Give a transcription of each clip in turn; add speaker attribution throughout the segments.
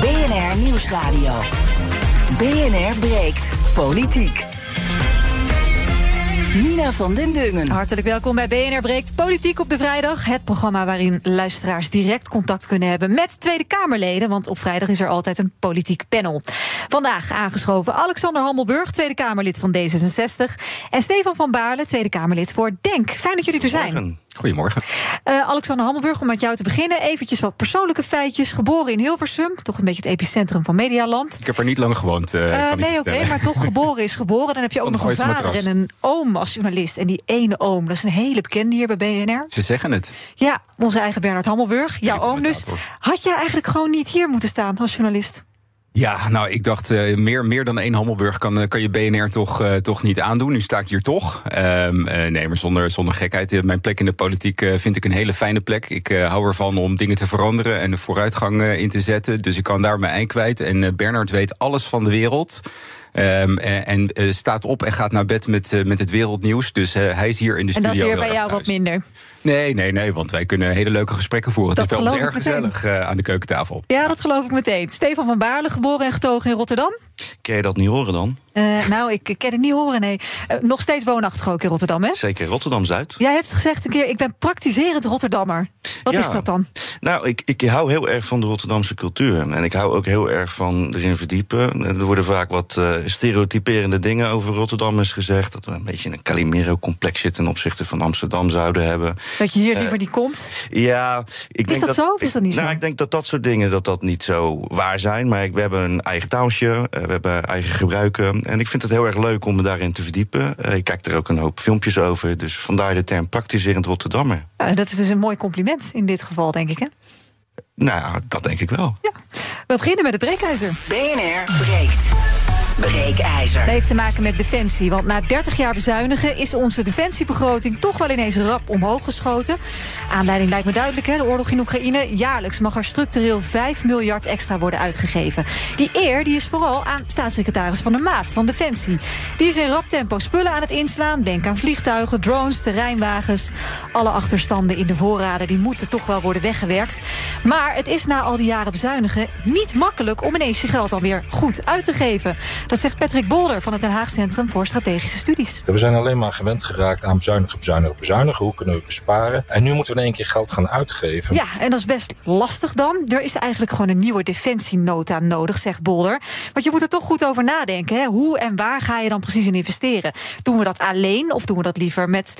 Speaker 1: BNR Nieuwsradio. BNR breekt politiek. Nina van den Dungen.
Speaker 2: Hartelijk welkom bij BNR Breekt Politiek op de Vrijdag. Het programma waarin luisteraars direct contact kunnen hebben met Tweede Kamerleden. Want op vrijdag is er altijd een politiek panel. Vandaag aangeschoven Alexander Hammelburg, Tweede Kamerlid van D66. En Stefan van Baarle, Tweede Kamerlid voor DENK. Fijn dat jullie er zijn.
Speaker 3: Morgen. Goedemorgen.
Speaker 2: Uh, Alexander Hammelburg, om met jou te beginnen. Eventjes wat persoonlijke feitjes. Geboren in Hilversum, toch een beetje het epicentrum van Medialand.
Speaker 3: Ik heb er niet lang gewoond. Uh, uh,
Speaker 2: nee, oké, okay, maar toch geboren is geboren. Dan heb je ook nog een vader matras. en een oom als journalist. En die ene oom, dat is een hele bekende hier bij BNR.
Speaker 3: Ze zeggen het.
Speaker 2: Ja, onze eigen Bernard Hammelburg, jouw oom dus. Had jij eigenlijk gewoon niet hier moeten staan als journalist?
Speaker 3: Ja, nou, ik dacht, uh, meer, meer dan één Hammelburg kan, kan je BNR toch, uh, toch niet aandoen. Nu sta ik hier toch. Um, uh, nee, maar zonder, zonder gekheid. Mijn plek in de politiek vind ik een hele fijne plek. Ik hou ervan om dingen te veranderen en de vooruitgang in te zetten. Dus ik kan daar mijn ei kwijt. En Bernard weet alles van de wereld. Um, en uh, staat op en gaat naar bed met, uh, met het wereldnieuws. Dus hij is hier in de
Speaker 2: en
Speaker 3: studio.
Speaker 2: En dat weer bij jou wat minder?
Speaker 3: Nee, nee, nee, want wij kunnen hele leuke gesprekken voeren. Dat het is wel erg gezellig aan de keukentafel.
Speaker 2: Ja, dat geloof ik meteen. Stefan van Baarle, geboren en getogen in Rotterdam.
Speaker 4: Ken je dat niet horen dan?
Speaker 2: Uh, nou, ik ken het niet horen, nee. Uh, nog steeds woonachtig ook in Rotterdam, hè?
Speaker 4: Zeker, Rotterdam-Zuid.
Speaker 2: Jij hebt gezegd een keer, ik ben praktiserend Rotterdammer. Wat
Speaker 4: ja.
Speaker 2: is dat dan?
Speaker 4: Nou, ik, ik hou heel erg van de Rotterdamse cultuur. En ik hou ook heel erg van erin verdiepen. Er worden vaak wat uh, stereotyperende dingen over Rotterdammers gezegd. Dat we een beetje een Calimero-complex ten opzichte van Amsterdam zouden hebben.
Speaker 2: Dat je hier liever niet komt?
Speaker 4: Ja. Ik
Speaker 2: is
Speaker 4: denk
Speaker 2: dat, zo of is dat niet
Speaker 4: nou,
Speaker 2: zo?
Speaker 4: Ik denk dat dat soort dingen dat dat niet zo waar zijn. Maar ik, we hebben een eigen taaltje, we hebben eigen gebruiken. En ik vind het heel erg leuk om me daarin te verdiepen. Uh, ik kijk er ook een hoop filmpjes over. Dus vandaar de term praktiserend Rotterdammer.
Speaker 2: Ja, dat is dus een mooi compliment in dit geval, denk ik, hè?
Speaker 4: Nou, dat denk ik wel.
Speaker 2: Ja. We beginnen met het breekijzer.
Speaker 1: BNR breekt. Breekijzer.
Speaker 2: Dat heeft te maken met defensie. Want na 30 jaar bezuinigen is onze defensiebegroting toch wel ineens rap omhoog geschoten. Aanleiding lijkt me duidelijk, hè? de oorlog in Oekraïne. Jaarlijks mag er structureel 5 miljard extra worden uitgegeven. Die eer die is vooral aan staatssecretaris Van der Maat van Defensie. Die is in rap tempo spullen aan het inslaan. Denk aan vliegtuigen, drones, terreinwagens. Alle achterstanden in de voorraden die moeten toch wel worden weggewerkt. Maar het is na al die jaren bezuinigen niet makkelijk om ineens je geld dan weer goed uit te geven. Dat zegt Patrick Bolder van het Den Haag Centrum voor Strategische Studies.
Speaker 5: We zijn alleen maar gewend geraakt aan bezuinigen, bezuinigen, bezuinigen. Hoe kunnen we besparen? En nu moeten we in één keer geld gaan uitgeven.
Speaker 2: Ja, en dat is best lastig dan. Er is eigenlijk gewoon een nieuwe defensienota nodig, zegt Bolder. Want je moet er toch goed over nadenken. Hè? Hoe en waar ga je dan precies in investeren? Doen we dat alleen of doen we dat liever met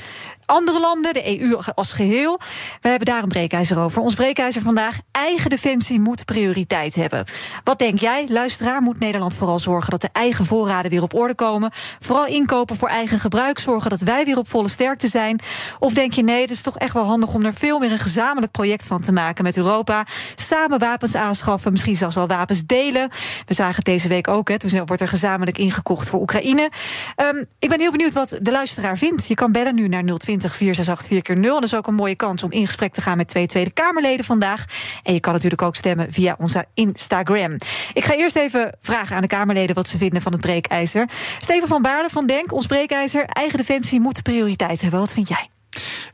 Speaker 2: andere landen, de EU als geheel. We hebben daar een breekijzer over. Ons breekijzer vandaag: eigen defensie moet prioriteit hebben. Wat denk jij, luisteraar? Moet Nederland vooral zorgen dat de eigen voorraden weer op orde komen? Vooral inkopen voor eigen gebruik, zorgen dat wij weer op volle sterkte zijn? Of denk je nee, het is toch echt wel handig om er veel meer een gezamenlijk project van te maken met Europa? Samen wapens aanschaffen, misschien zelfs wel wapens delen. We zagen het deze week ook, hè, toen wordt er gezamenlijk ingekocht voor Oekraïne. Um, ik ben heel benieuwd wat de luisteraar vindt. Je kan bellen nu naar 020 468 4 0 Dat is ook een mooie kans om in gesprek te gaan met twee Tweede Kamerleden vandaag. En je kan natuurlijk ook stemmen via onze Instagram. Ik ga eerst even vragen aan de Kamerleden wat ze vinden van het breekijzer. Steven van Baarle van Denk, ons breekijzer. Eigen defensie moet prioriteit hebben. Wat vind jij?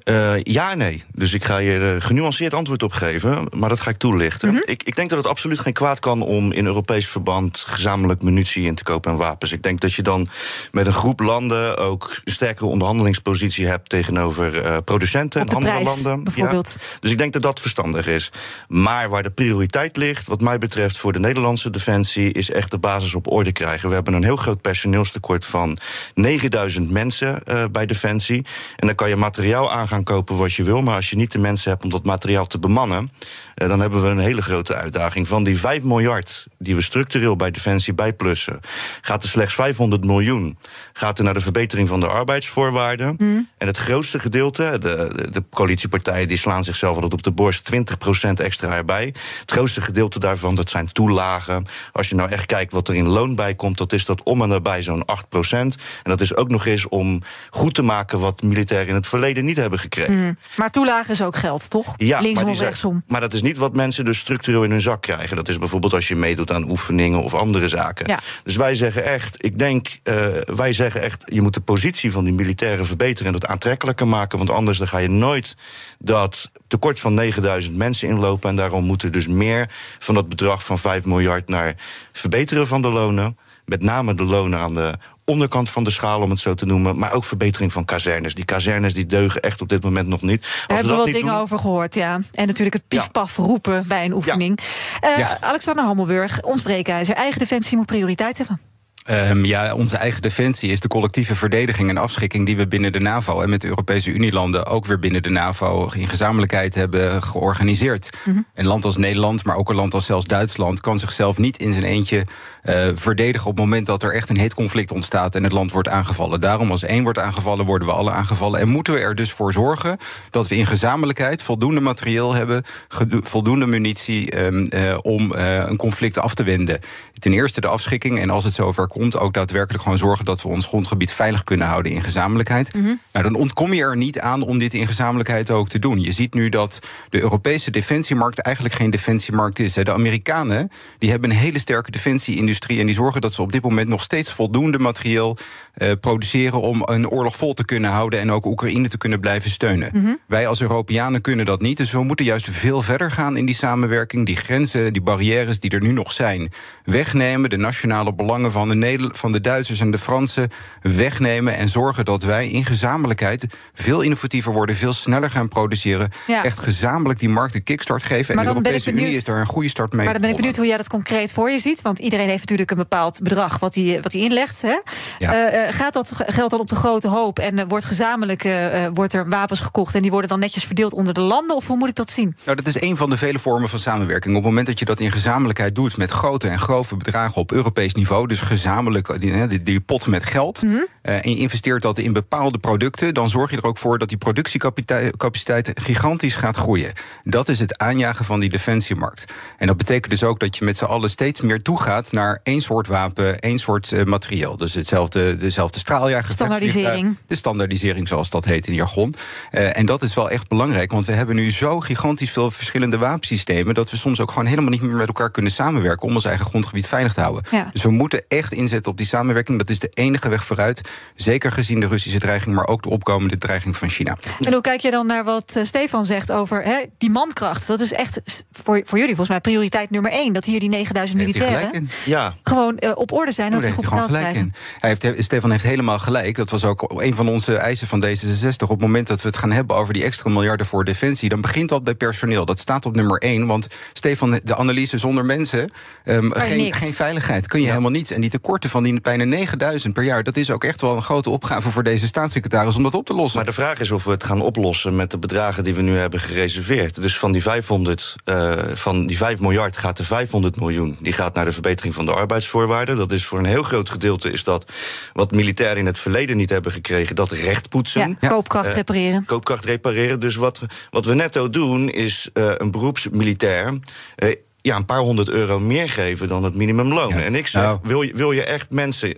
Speaker 4: Uh, ja en nee. Dus ik ga je er genuanceerd antwoord op geven, maar dat ga ik toelichten. Mm -hmm. ik, ik, denk dat het absoluut geen kwaad kan om in Europees verband gezamenlijk munitie in te kopen en wapens. Ik denk dat je dan met een groep landen ook een sterkere onderhandelingspositie hebt tegenover uh, producenten en andere
Speaker 2: prijs,
Speaker 4: landen.
Speaker 2: Bijvoorbeeld.
Speaker 4: Ja. Dus ik denk dat dat verstandig is. Maar waar de prioriteit ligt, wat mij betreft, voor de Nederlandse defensie, is echt de basis op orde krijgen. We hebben een heel groot personeelstekort van 9000 mensen uh, bij defensie. En dan kan je materiaal materiaal aan gaan kopen wat je wil. Maar als je niet de mensen hebt om dat materiaal te bemannen, eh, dan hebben we een hele grote uitdaging. Van die 5 miljard die we structureel bij Defensie bijplussen, gaat er slechts 500 miljoen gaat er naar de verbetering van de arbeidsvoorwaarden.
Speaker 2: Hmm.
Speaker 4: En het grootste gedeelte, de, de, de coalitiepartijen die slaan zichzelf altijd op de borst, 20% extra erbij. Het grootste gedeelte daarvan, dat zijn toelagen. Als je nou echt kijkt wat er in loon bij komt, dat is dat om en nabij zo'n 8%. En dat is ook nog eens om goed te maken wat militairen in het verleden niet hebben gekregen.
Speaker 2: Hmm. Maar toelage is ook geld, toch?
Speaker 4: Ja,
Speaker 2: Linksom of rechtsom.
Speaker 4: maar dat is niet wat mensen dus structureel in hun zak krijgen. Dat is bijvoorbeeld als je meedoet aan oefeningen of andere zaken.
Speaker 2: Ja.
Speaker 4: Dus wij zeggen echt, ik denk, eh, wij zeggen echt, je moet de positie van die militairen verbeteren en dat aantrekkelijker maken. Want anders dan ga je nooit dat tekort van 9000 mensen inlopen. En daarom moet er dus meer van dat bedrag van 5 miljard naar verbeteren van de lonen. Met name de lonen aan de onderkant van de schaal, om het zo te noemen. Maar ook verbetering van kazernes. Die kazernes die deugen echt op dit moment nog niet. Als
Speaker 2: Daar hebben we wel dingen
Speaker 4: doen-
Speaker 2: over gehoord, ja. En natuurlijk het piefpaf roepen bij een oefening. Eh. Alexander Hammelburg, ons breekijzer. Eigen defensie moet prioriteit hebben.
Speaker 3: Ehm, ja, onze eigen defensie is de collectieve verdediging en afschrikking die we binnen de NAVO en met de Europese Unielanden ook weer binnen de NAVO in gezamenlijkheid hebben georganiseerd. Een land als Nederland, maar ook een land als zelfs Duitsland, kan zichzelf niet in zijn eentje eh, verdedigen op het moment dat er echt een heet conflict ontstaat en het land wordt aangevallen. Daarom, als één wordt aangevallen, worden we alle aangevallen. En moeten we er dus voor zorgen dat we in gezamenlijkheid voldoende materieel hebben, voldoende munitie ehm, eh, om eh, een conflict af te wenden. Ten eerste de afschikking en als het zover komt, ook daadwerkelijk gewoon zorgen dat we ons grondgebied veilig kunnen houden in gezamenlijkheid. Nou, dan ontkom je er niet aan om dit in gezamenlijkheid ook te doen. Je ziet nu dat de Europese defensiemarkt eigenlijk geen defensiemarkt is. hè. De Amerikanen die hebben een hele sterke defensieindustrie en die zorgen dat ze op dit moment nog steeds voldoende materieel eh, produceren om een oorlog vol te kunnen houden en ook Oekraïne te kunnen blijven steunen. Wij als Europeanen kunnen dat niet, dus we moeten juist veel verder gaan in die samenwerking, die grenzen, die barrières die er nu nog zijn, wegnemen, de nationale belangen van de, Van de Duitsers en de Fransen wegnemen en zorgen dat wij in gezamenlijkheid veel innovatiever worden, veel sneller gaan produceren,
Speaker 2: Ja.
Speaker 3: echt gezamenlijk die markt een kickstart geven. En
Speaker 2: Maar
Speaker 3: de
Speaker 2: dan ben ik
Speaker 3: Europese Unie is daar een goede start mee.
Speaker 2: Maar dan ben ik benieuwd hoe jij dat concreet voor je ziet. Want iedereen heeft natuurlijk een bepaald bedrag wat hij, wat hij inlegt. Hè?
Speaker 3: Ja.
Speaker 2: Eh, eh, gaat dat ge- geld dan op de grote hoop en eh, wordt gezamenlijk wordt er wapens gekocht... en die worden dan netjes verdeeld onder de landen? Of hoe moet ik dat zien?
Speaker 3: Nou, dat is een van de vele vormen van samenwerking. Op het moment dat je dat in gezamenlijkheid doet met grote en grove bedragen op Europees niveau, dus gezamenlijk eh, die, die, die pot met geld, eh, en je investeert dat in bepaalde producten, dan zorg je er ook voor dat die productiecapaciteit gigantisch gaat groeien. Dat is het aanjagen van die defensiemarkt. En dat betekent dus ook dat je met z'n allen steeds meer toegaat naar één soort wapen, één soort eh, materieel. Dus hetzelfde, dezelfde straaljager.
Speaker 2: Standaardisering.
Speaker 3: De standaardisering, zoals dat heet in jargon. Eh, en dat is wel echt belangrijk, want we hebben nu zo gigantisch veel verschillende wapensystemen. dat we soms ook gewoon helemaal niet meer met elkaar kunnen samenwerken. om ons eigen grondgebied veilig te houden.
Speaker 2: Ja.
Speaker 3: Dus we moeten echt inzetten op die samenwerking. Dat is de enige weg vooruit. Zeker gezien de Russische dreiging, maar ook de opkomende dreiging van China.
Speaker 2: En hoe kijk je dan naar wat eh, Stefan zegt over hè, die mankracht? Dat is echt voor, voor jullie volgens mij prioriteit nummer één. Dat hier die 9000
Speaker 3: Daar heeft hij gelijk
Speaker 2: militairen.
Speaker 4: Ja,
Speaker 2: gewoon eh, op orde zijn. en dat
Speaker 3: daar
Speaker 2: die
Speaker 3: heeft
Speaker 2: goed
Speaker 3: hij gewoon
Speaker 2: betaald
Speaker 3: gelijk
Speaker 2: krijgen.
Speaker 3: in. Hij heeft, Stefan heeft helemaal gelijk. Dat was ook een van onze eisen van D66. Op het moment dat we het gaan hebben over die extra miljarden voor defensie, dan begint dat bij personeel. Dat staat op nummer één. Want Stefan, de analyse zonder mensen, ehm, geen, geen veiligheid. Kun je helemaal niet. En die tekorten van die bijna 9000 per jaar, dat is ook echt wel een grote opgave voor deze staatssecretaris om dat op te lossen.
Speaker 4: Maar de vraag is of we het gaan oplossen met de bedragen die we nu hebben gereserveerd. Dus van die 500, eh, van die 5 miljard gaat er 500 miljoen. Die gaat naar de verbetering van de arbeidsvoorwaarden. Dat is voor een heel groot gedeelte is dat wat militairen in het verleden niet hebben gekregen, dat recht poetsen.
Speaker 2: Ja, koopkracht
Speaker 4: Eh,
Speaker 2: repareren.
Speaker 4: koopkracht repareren. Dus wat, we- wat we netto doen, is eh, een beroepsmilitair. eh, ja, een paar honderd euro meer geven dan het minimumloon.
Speaker 3: Ja.
Speaker 4: En ik zeg,
Speaker 3: Nou.
Speaker 4: wil, je, wil je echt mensen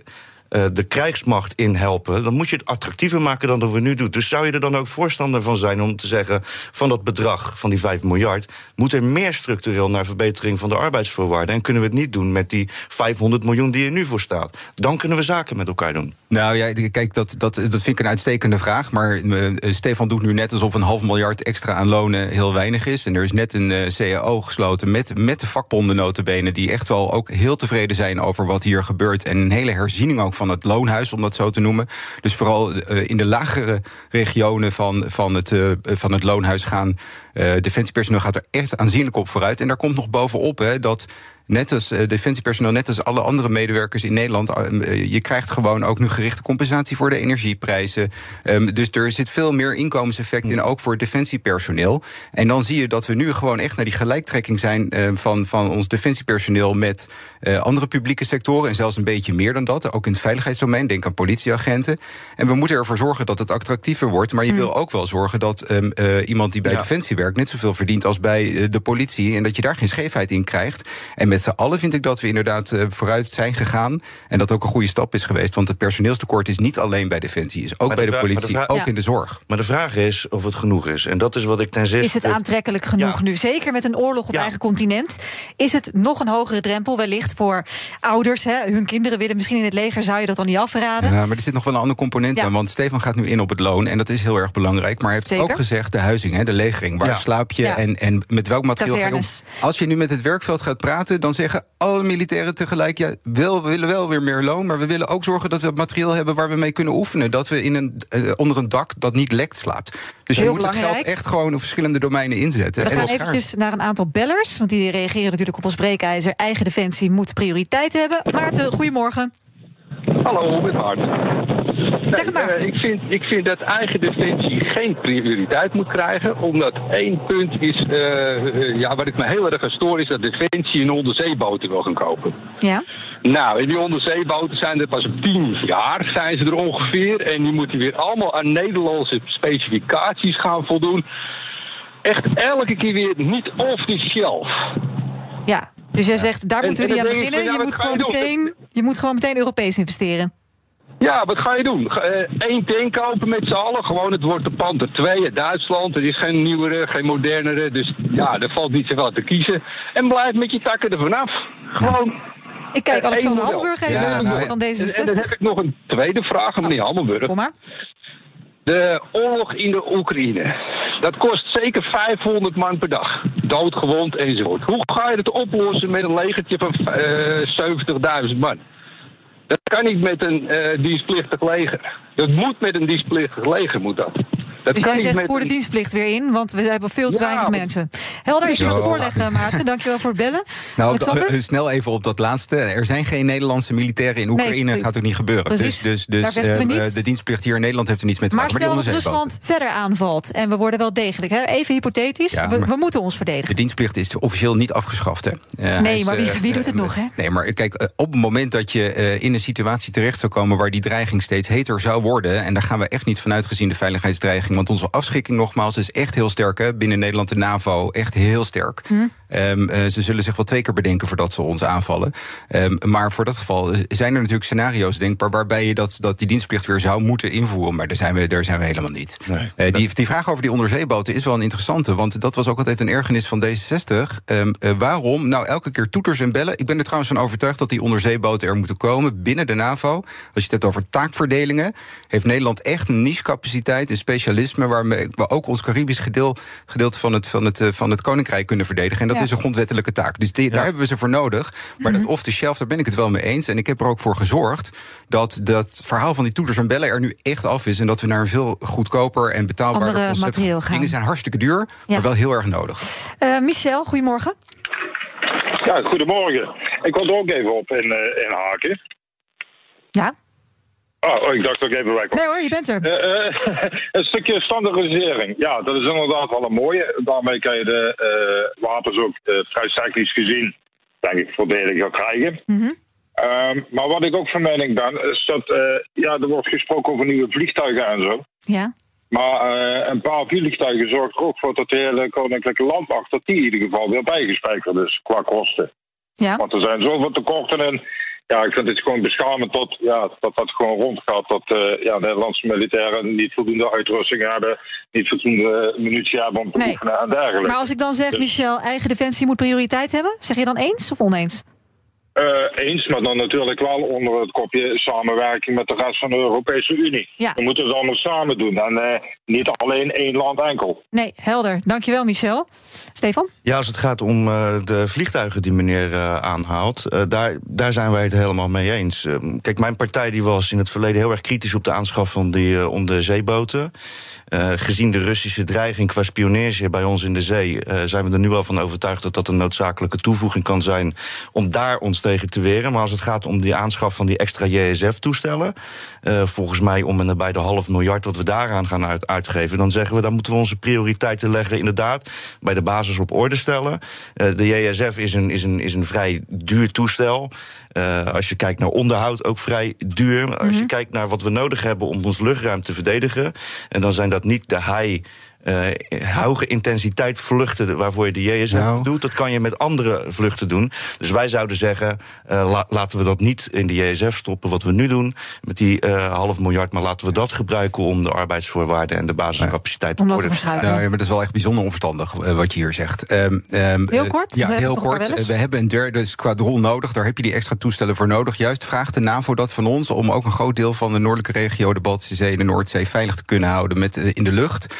Speaker 4: eh, de krijgsmacht in helpen, dan moet je het attractiever maken dan dat we nu doen. Dus zou je er dan ook voorstander van zijn om te zeggen: van dat bedrag, van die 5 miljard, moet er meer structureel naar verbetering van de arbeidsvoorwaarden. En kunnen we het niet doen met die 500 miljoen die er nu voor staat? Dan kunnen we zaken met elkaar doen.
Speaker 3: Nou ja, kijk, dat, dat, dat vind ik een uitstekende vraag. Maar eh, Stefan doet nu net alsof een half miljard extra aan lonen heel weinig is. En er is net een eh, CAO gesloten met, met de vakbonden notabene... die echt wel ook heel tevreden zijn over wat hier gebeurt. En een hele herziening ook van het loonhuis, om dat zo te noemen. Dus vooral eh, in de lagere regionen van, van, het, eh, van het loonhuis gaan... eh defensiepersoneel gaat er echt aanzienlijk op vooruit. En daar komt nog bovenop hè, dat net als uh, defensiepersoneel, net als alle andere medewerkers in Nederland, uh, je krijgt gewoon ook nu gerichte compensatie voor de energieprijzen. Um, dus er zit veel meer inkomenseffect in, ook voor het defensiepersoneel. En dan zie je dat we nu gewoon echt naar die gelijktrekking zijn uh, van, van ons defensiepersoneel met andere publieke sectoren. En zelfs een beetje meer dan dat. Ook in het veiligheidsdomein. Denk aan politieagenten. En we moeten ervoor zorgen dat het attractiever wordt. Maar je wil ook wel zorgen dat um, iemand die bij ja. defensie werkt net zoveel verdient als bij de politie. En dat je daar geen scheefheid in krijgt. En met z'n allen vind ik dat we inderdaad uh, vooruit zijn gegaan. En dat ook een goede stap is geweest. Want het personeelstekort is niet alleen bij Defensie, is ook
Speaker 4: Maar
Speaker 3: bij
Speaker 4: de
Speaker 3: politie,
Speaker 4: de
Speaker 3: ook
Speaker 4: Ja.
Speaker 3: in de zorg.
Speaker 4: Maar de vraag is of het genoeg is. En dat is wat ik ten zeerste...
Speaker 2: Is het aantrekkelijk genoeg nu? Zeker met een oorlog op
Speaker 4: Ja.
Speaker 2: eigen continent. Is het nog een hogere drempel wellicht voor ouders? Hè? Hun kinderen willen misschien in het leger. Zou je dat dan niet afraden?
Speaker 3: Ja, maar er zit nog wel een andere component
Speaker 2: Ja.
Speaker 3: aan. Want Stefan gaat nu in op het loon. En dat is heel erg belangrijk. Maar hij heeft
Speaker 2: Zeker.
Speaker 3: ook gezegd de huizing, hè, de legering. Waar
Speaker 4: Ja.
Speaker 3: slaap je
Speaker 2: Ja.
Speaker 3: en, en met welk materiaal ga je om? Als je nu met het werkveld gaat praten, dan zeggen alle militairen tegelijk: ja, wel, we willen wel weer meer loon. Maar we willen ook zorgen dat we het materiaal hebben waar we mee kunnen oefenen. Dat we in een, eh, onder een dak dat niet lekt slaapt. Dus je moet het
Speaker 2: belangrijk.
Speaker 3: geld echt gewoon op verschillende domeinen inzetten.
Speaker 2: We
Speaker 3: en
Speaker 2: gaan eventjes naar een aantal bellers. Want die reageren natuurlijk op ons breekijzer. Eigen defensie moet prioriteit hebben. Maarten, goedemorgen.
Speaker 6: Hallo, met Maarten.
Speaker 2: Zeg het maar.
Speaker 6: eh, ik, vind, ik vind dat eigen defensie geen prioriteit moet krijgen. Omdat één punt is, eh, ja, wat ik me heel erg aan stoor, is dat defensie een onderzeeboten wil gaan kopen.
Speaker 2: Ja.
Speaker 6: Nou, en die onderzeeboten zijn er pas op tien jaar, zijn ze er ongeveer. En die moeten weer allemaal aan Nederlandse specificaties gaan voldoen. Echt elke keer weer niet off the shelf.
Speaker 2: ja. Dus jij zegt, daar
Speaker 6: En-
Speaker 2: moeten we niet aan beginnen.
Speaker 6: van,
Speaker 2: Je moet, gewoon meteen, je moet gewoon meteen Europees investeren.
Speaker 6: Ja, wat ga je doen? Ga- eh, Eén tank kopen met z'n allen. Gewoon, het wordt de Panther 2 uit Duitsland. Er is geen nieuwere, geen modernere. Dus ja, er valt niet zoveel te kiezen. En blijf met je takken ervan af. Gewoon.
Speaker 2: Ik kijk
Speaker 6: eh,
Speaker 2: Alexander. Hamburg even
Speaker 3: Ja, nou,
Speaker 2: van
Speaker 6: En, en dan heb
Speaker 2: D66.
Speaker 6: ik nog een tweede vraag aan meneer Hammelburg.
Speaker 2: Kom maar.
Speaker 6: De oorlog in de Oekraïne. Dat kost zeker 500 man per dag. Doodgewond enzovoort. Hoe ga je het oplossen met een legertje van eh 70.000 man? Dat kan niet met een eh, dienstplichtig leger. Dat moet met een dienstplichtig leger, moet dat. Dat
Speaker 2: Dus
Speaker 6: kan
Speaker 2: jij zegt voor de dienstplicht weer in, want we hebben veel te
Speaker 6: Ja,
Speaker 2: weinig
Speaker 6: maar-
Speaker 2: mensen. Helder, ik ga het voorleggen, Maarten. Dankjewel voor het bellen.
Speaker 3: Nou,
Speaker 2: Alexander?
Speaker 3: eh, snel even op dat laatste. Er zijn geen Nederlandse militairen in Oekraïne.
Speaker 2: Nee,
Speaker 3: Dat gaat ook niet gebeuren.
Speaker 2: precies.
Speaker 3: Dus, dus,
Speaker 2: Daar
Speaker 3: dus
Speaker 2: we
Speaker 3: eh,
Speaker 2: niet.
Speaker 3: de dienstplicht hier in Nederland heeft er niets mee te
Speaker 2: Maar
Speaker 3: maken.
Speaker 2: stel dat Rusland verder aanvalt en we worden wel degelijk. Hè? Even hypothetisch,
Speaker 3: Ja,
Speaker 2: we,
Speaker 3: maar-
Speaker 2: we moeten ons
Speaker 3: De
Speaker 2: verdedigen.
Speaker 3: dienstplicht is officieel niet afgeschaft. Hè. Eh,
Speaker 2: Nee,
Speaker 3: is,
Speaker 2: maar wie,
Speaker 3: eh,
Speaker 2: wie doet het
Speaker 3: eh,
Speaker 2: nog, hè?
Speaker 3: Nee, maar kijk, eh, op het moment dat je eh, in een situatie terecht zou komen waar die dreiging steeds heter zou worden, en daar gaan we echt niet vanuit gezien de veiligheidsdreiging, want onze afschrikking nogmaals is echt heel sterk. Hè. Binnen Nederland de NAVO echt heel sterk.
Speaker 2: Hm.
Speaker 3: Ehm, eh, ze zullen zich wel twee keer bedenken voordat ze ons aanvallen. Ehm, maar voor dat geval eh, zijn er natuurlijk scenario's denkbaar waarbij je dat, dat die dienstplicht weer zou moeten invoeren. Maar daar zijn we, daar zijn we helemaal niet.
Speaker 4: Nee.
Speaker 3: Eh, die, die vraag over die onderzeeboten is wel een interessante. Want dat was ook altijd een ergernis van D66. Ehm, eh, waarom? Nou, elke keer toeters en bellen. Ik ben er trouwens van overtuigd dat die onderzeeboten er moeten komen binnen de NAVO. Als je het hebt over taakverdelingen, heeft Nederland echt een niche-capaciteit, een specialisme waarmee we ook ons Caribisch gedeel, gedeelte van het, van, het, van het Koninkrijk kunnen verdedigen. En dat
Speaker 2: Ja.
Speaker 3: is een grondwettelijke taak. Dus die- daar hebben we ze voor nodig. Maar dat off the shelf, daar ben ik het wel mee eens. En ik heb er ook voor gezorgd dat dat verhaal van die toeters en bellen er nu echt af is. En dat we naar een veel goedkoper en betaalbaarder
Speaker 2: Andere
Speaker 3: concept
Speaker 2: materieel gaan.
Speaker 3: Dingen zijn hartstikke duur,
Speaker 2: Ja.
Speaker 3: maar wel heel erg nodig.
Speaker 2: Eh, Michel, goedemorgen.
Speaker 7: Ja, goedemorgen. Ik wil er ook even op in, eh in haken.
Speaker 2: Ja?
Speaker 7: Oh, oh, ik dacht ook even weg.
Speaker 2: Nee hoor, je bent er.
Speaker 7: Eh, eh, een stukje standaardisering. Ja, dat is inderdaad wel een mooie. Daarmee kan je de eh, wapens ook vrij technisch gezien, denk ik, voordeliger krijgen.
Speaker 2: Mhm.
Speaker 7: Ehm, maar wat ik ook van mening ben, is dat ja, er wordt gesproken over nieuwe vliegtuigen en zo.
Speaker 2: Ja.
Speaker 7: Maar een paar vliegtuigen zorgt er ook voor dat de hele koninklijke landmacht, dat die in ieder geval weer bijgespijkerd is qua kosten.
Speaker 2: Ja.
Speaker 7: Want er zijn zoveel tekorten en ja, ik vind het gewoon beschamend dat ja, dat, dat gewoon rondgaat. Dat eh, ja, Nederlandse militairen niet voldoende uitrusting hebben, niet voldoende munitie hebben om te
Speaker 2: Nee.
Speaker 7: oefenen en dergelijke.
Speaker 2: Maar als ik dan zeg,
Speaker 7: Dus-
Speaker 2: Michel, eigen defensie moet prioriteit hebben, zeg je dan eens of oneens?
Speaker 7: Eh, eens, maar dan natuurlijk wel onder het kopje samenwerking met de rest van de Europese Unie.
Speaker 2: Ja.
Speaker 7: We moeten het allemaal samen doen en eh, niet alleen één land enkel.
Speaker 2: Nee, helder. Dankjewel, Michel. Stefan?
Speaker 4: Ja, als het gaat om uh, de vliegtuigen die meneer uh, aanhaalt, uh, daar, daar zijn wij het helemaal mee eens. Ehm, kijk, mijn partij die was in het verleden heel erg kritisch op de aanschaf van die onderzeeboten. Uh, gezien de Russische dreiging qua spionage bij ons in de zee, uh, zijn we er nu wel van overtuigd dat dat een noodzakelijke toevoeging kan zijn om daar ons tegen te weren. Maar als het gaat om die aanschaf van die extra JSF-toestellen, uh, volgens mij om en nabij de half miljard wat we daaraan gaan uit, uitgeven, dan zeggen we dan moeten we onze prioriteiten leggen, inderdaad, bij de basis op orde stellen. de JSF is een, is, een, is een vrij duur toestel. Uh, als je kijkt naar onderhoud, ook vrij duur. Als je kijkt naar wat we nodig hebben om ons luchtruim te verdedigen. En dan zijn dat niet de high. Uh, hoge intensiteit vluchten waarvoor je de JSF nou. doet, dat kan je met andere vluchten doen. Dus wij zouden zeggen, uh, la laten we dat niet in de JSF stoppen, wat we nu doen, met die uh, half miljard, maar laten we dat gebruiken om de arbeidsvoorwaarden en de basiscapaciteit
Speaker 2: om
Speaker 4: te worden.
Speaker 3: Ja, ja, maar dat is wel echt bijzonder onverstandig wat je hier zegt. Um, um,
Speaker 2: heel kort?
Speaker 3: Ja, heel kort. We hebben een derde squadron nodig, daar heb je die extra toestellen voor nodig. Juist vraagt de NAVO dat van ons om ook een groot deel van de noordelijke regio, de Baltische Zee en de Noordzee, veilig te kunnen houden met, in de lucht.